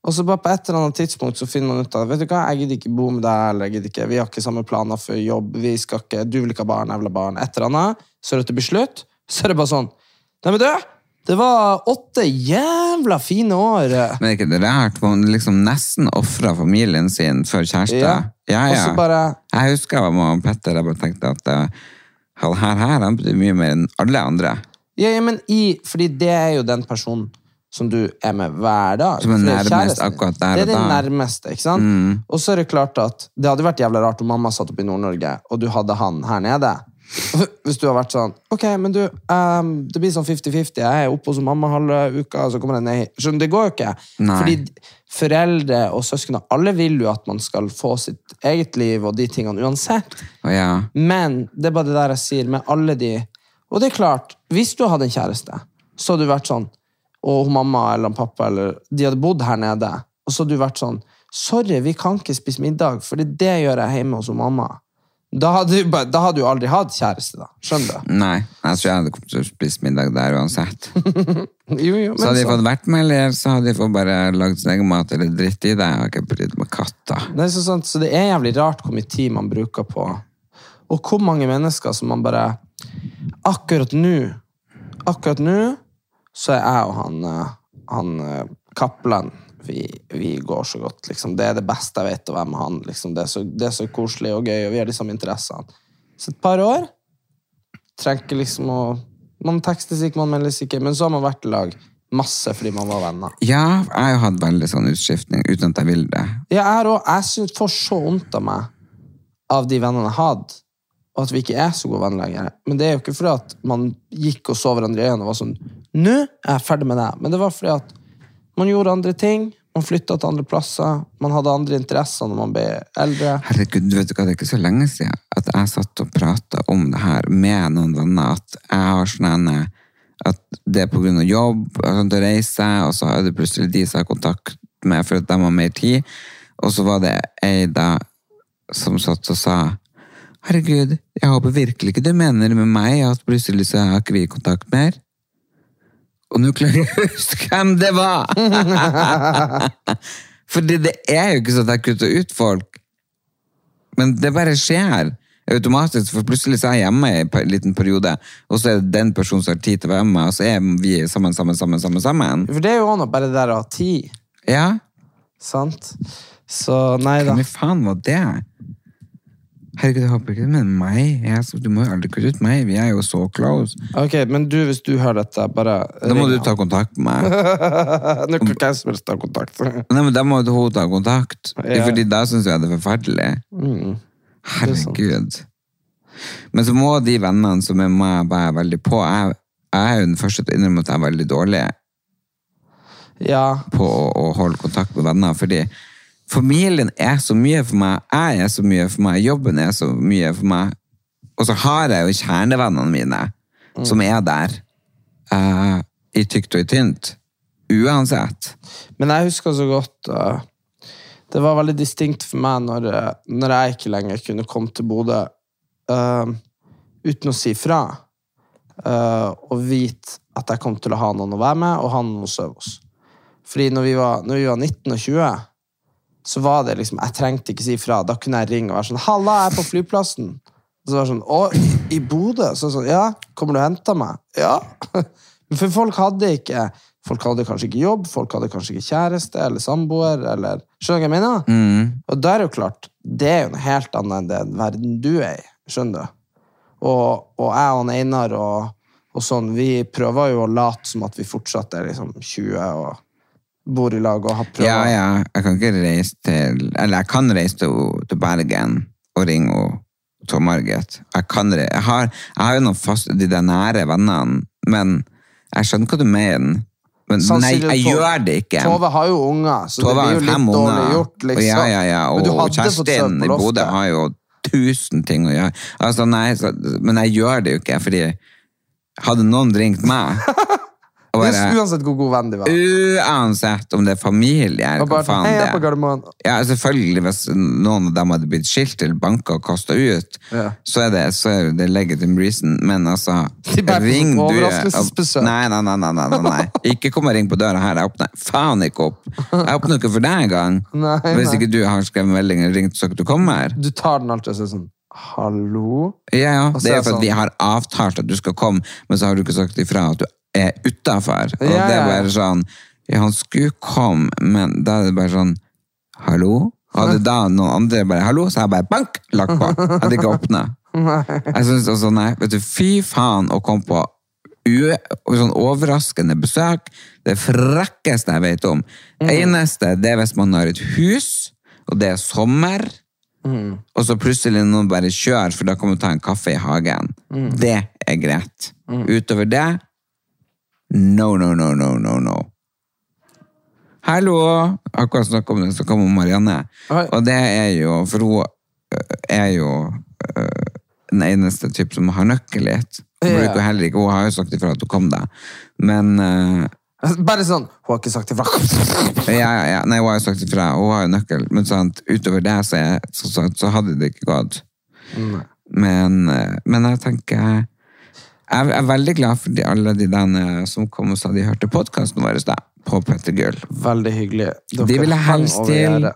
Og så bare på et eller annet tidspunkt så finner man ut av vet du hva, jeg gidder ikke bo med deg, eller jeg gidder ikke, vi har ikke samme planer for jobb, vi skal ikke, du vil ikke ha barn, jeg vil ha barn, et eller annet. Så er det til beslutt, <laughs> så er det bare sånn Nei, men du, det var åtte jævla fine år. Men er ikke det rart? Man liksom nesten ofra familien sin for kjæreste. Ja. Ja, ja. så bare Jeg husker jeg var med Petter jeg bare tenkte at uh, han her, her han betyr mye mer enn alle andre. Ja, ja, men i, fordi det er jo den personen som du er med hver dag. Som er det nærmest akkurat der Det er det da. Mm. nærmeste, ikke sant? Og så er det klart at det hadde vært jævla rart om mamma satt opp i Nord-Norge, og du hadde han her nede. <laughs> Hvis du har vært sånn, ok, men du, um, det blir sånn 50-50, jeg er oppe hos mamma halve uka, og så kommer jeg ned. Skjønner, det går jo ikke. Nei. Fordi foreldre og søsken, alle vil jo at man skal få sitt eget liv og de tingene uansett. Oh, ja, Men det er bare det der jeg sier med alle de Og det er klart, hvis du hadde en kjæreste, så hadde du vært sånn Og mamma eller pappa eller de hadde bodd her nede, og så hadde du vært sånn Sorry, vi kan ikke spise middag, for det gjør jeg hjemme hos mamma. Da hadde, du, da hadde du aldri hatt kjæreste, da. Skjønner du? nei, jeg tror jeg hadde kommet til å spise middag der uansett. <laughs> Jo, jo, men Så hadde de fått vært med, eller så hadde de fått bare lagd sin egen mat eller dritt i det. Jeg har ikke brydd med katta. Det er så, sant, så det er jævlig rart hvor mye tid man bruker på Og hvor mange mennesker som man bare Akkurat nå Akkurat nå så er jeg og han, eh, han eh, Kaplan vi, vi går så godt, liksom. Det er det beste jeg vet å være med han. Liksom. Det, er så, det er så koselig og gøy, og vi har de samme interessene. Så et par år trenger ikke liksom å Man tekstes ikke, man meldes ikke, men så har man vært i lag masse fordi man var venner. Ja, jeg har hatt veldig sånn utskiftning uten at jeg vil det. Ja, jeg, òg. jeg synes, får så vondt av meg av de vennene jeg hadde, og at vi ikke er så gode venner lenger. Men det er jo ikke fordi at man gikk og så hverandre i øynene og var sånn Nå er jeg ferdig med det. Men det var fordi at man gjorde andre ting. Man flytta til andre plasser. Man hadde andre interesser når man ble eldre. Herregud, vet du hva, det er ikke så lenge siden at jeg satt og prata om det her med noen venner, at jeg har sånn en at det er av jobb, og sånt, å reise, og så er det plutselig de som har kontakt med for at de har mer tid. Og så var det ei da som satt og sa Herregud, jeg håper virkelig ikke du mener med meg at plutselig så har ikke vi kontakt mer. Og nå klarer jeg å huske hvem det var! <laughs> Fordi det er jo ikke sånn at jeg kutter ut folk. Men det bare skjer automatisk, for plutselig så er jeg hjemme i en liten periode, og så er det den personen som har tid til å være med, og så er vi sammen, sammen, sammen, sammen, sammen. For det er jo også noe bare det der å ha tid. Ja, Sant? Så nei da. hvem faen var det? Herregud, jeg håper ikke det med meg. Jeg, du må jo aldri kutte ut meg, vi er jo så close. Ok, Men du, hvis du hører dette, bare Da må du ta kontakt med meg. <laughs> Nå kan hvem som helst ta kontakt. <laughs> Nei, men da må hun ta kontakt. Ja. Fordi da synes jeg det er forferdelig. Mm. Herregud. Men så må de vennene som er meg være veldig på. Jeg, jeg er jo den første til å innrømme at jeg er veldig dårlig Ja, på å, å holde kontakt med venner. Fordi familien er så mye for meg, jeg er så mye for meg, jobben er så mye for meg. Og så har jeg jo kjernevennene mine, som er der. Uh, I tykt og i tynt. Uansett. Men jeg husker så godt uh, Det var veldig distinkt for meg når, uh, når jeg ikke lenger kunne komme til Bodø uh, uten å si fra. Og vite at jeg kom til å ha noen å være med, og ha noen å sove hos. Fordi når vi, var, når vi var 19 og 20, så var det liksom Jeg trengte ikke si fra. Da kunne jeg ringe og være sånn 'Halla, jeg er på flyplassen.' Og så var det sånn 'Å, i Bodø?' Så sånn 'Ja, kommer du og henter meg?' Ja. <laughs> For folk hadde ikke Folk hadde kanskje ikke jobb, folk hadde kanskje ikke kjæreste eller samboer. eller Skjønner du hva jeg mener? Mm. Og da er det jo klart, det er jo noe helt annet enn den verden du er i. Skjønner du? Og, og jeg og Einar og, og sånn, vi prøver jo å late som at vi fortsatt er liksom 20 og bor i lag og har prøvd. Ja, ja. Jeg kan ikke reise til Eller jeg kan reise til, til Bergen og ringe og Tom Margit. Jeg, kan, jeg, har, jeg har jo noen fast, de der nære vennene, men jeg skjønner hva du mener. Men nei, jeg gjør det ikke. Tove har jo unger, så Tove det blir jo litt fem dårlig unger. gjort. liksom. Og ja, ja, ja. og, Og Kjerstin i Bodø har jo tusen ting å gjøre. Altså, nei, så, men jeg gjør det jo ikke, fordi hadde noen ringt meg <laughs> bare, Uansett hvor god venn de var. Uansett om det er familie eller hva bare, faen hei, det er. Ja, selvfølgelig, hvis noen av dem hadde blitt skilt eller banka og kasta ut, Ja. så er det, så er det legitim reason, men altså ring sånn du-. Nei, nei, nei, nei, nei, nei. <laughs> Ikke kom og ring på døra her. Jeg åpner faen ikke opp. Jeg åpner ikke for deg engang. Hvis ikke du har skrevet melding eller ringt så ikke du kommer. Du tar den alltid og sier sånn Hallo? Ja, ja. Det er for sånn- at vi har avtalt at du skal komme, men så har du ikke sagt ifra at du er utafor. Og Ja, det er bare sånn Ja, han skulle komme, men da er det bare sånn Hallo? Hadde da noen andre bare Hallo? Så jeg bare bank! Lagt på. Hadde ikke åpna. <laughs> Jeg synes også, nei, vet du, fy faen å komme på sånn overraskende besøk. Det frekkeste jeg vet om. Eneste, det er hvis man har et hus, og det er sommer, og så plutselig noen bare kjører, for da kan man ta en kaffe i hagen. Det er greit. Utover det, no, no, no, no, no, no. Hallo! Akkurat snakket om det, så kom Marianne. Hei. Og det er jo, for hun øh, er jo øh, den eneste typ som har nøkkel litt. Hun Ja. heller ikke, hun har jo sagt ifra at hun kom da. Men øh, <laughs> Bare sånn Hun har ikke sagt ifra. <laughs> ja, ja, ja. Nei, hun har jo sagt ifra. Hun har jo nøkkel. Men sant, utover det så, så, så, så hadde det ikke gått. Men, eh, men jeg tenker Jeg er veldig glad for de, alle de der som kom og sa de hørte podkasten vår da, på Petter Gull. Veldig hyggelig. Dere De ville helst til.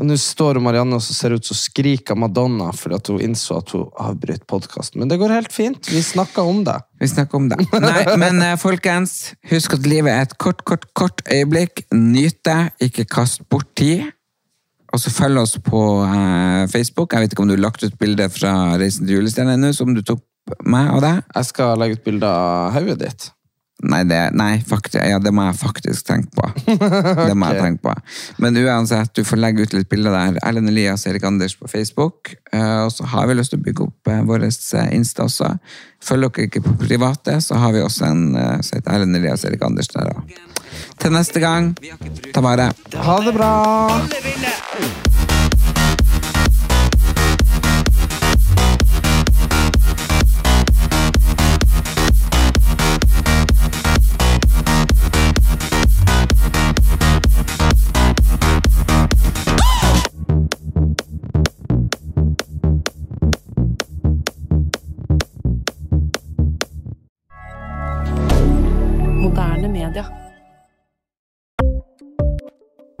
Og nå står Marianne og ser ut som skriker Madonna fordi at hun innså at hun avbrøt podkasten. Men det går helt fint. Vi snakker om det. Vi snakker om det. Nei, men eh, folkens, husk at livet er et kort, kort, kort øyeblikk. Nyt det, ikke kast bort tid. Og så følg oss på eh, Facebook. Jeg vet ikke om du har lagt ut bilde fra Reisen til julestjernen ennå, som du tok meg og deg? Jeg skal legge ut bilde av hodet ditt. Nei, det, nei faktisk, ja, det må jeg faktisk tenke på. <laughs> Det må jeg tenke på. Men uansett, du får legge ut litt bilder der. Erlend Elias Erik Anders på Facebook. Eh, og så har vi lyst til å bygge opp uh, vår Insta også. Følger dere ikke på private, så har vi også en uh, som heter Erlend Elias Erik Anders der òg. Til neste gang, ta vare. Ha det bra!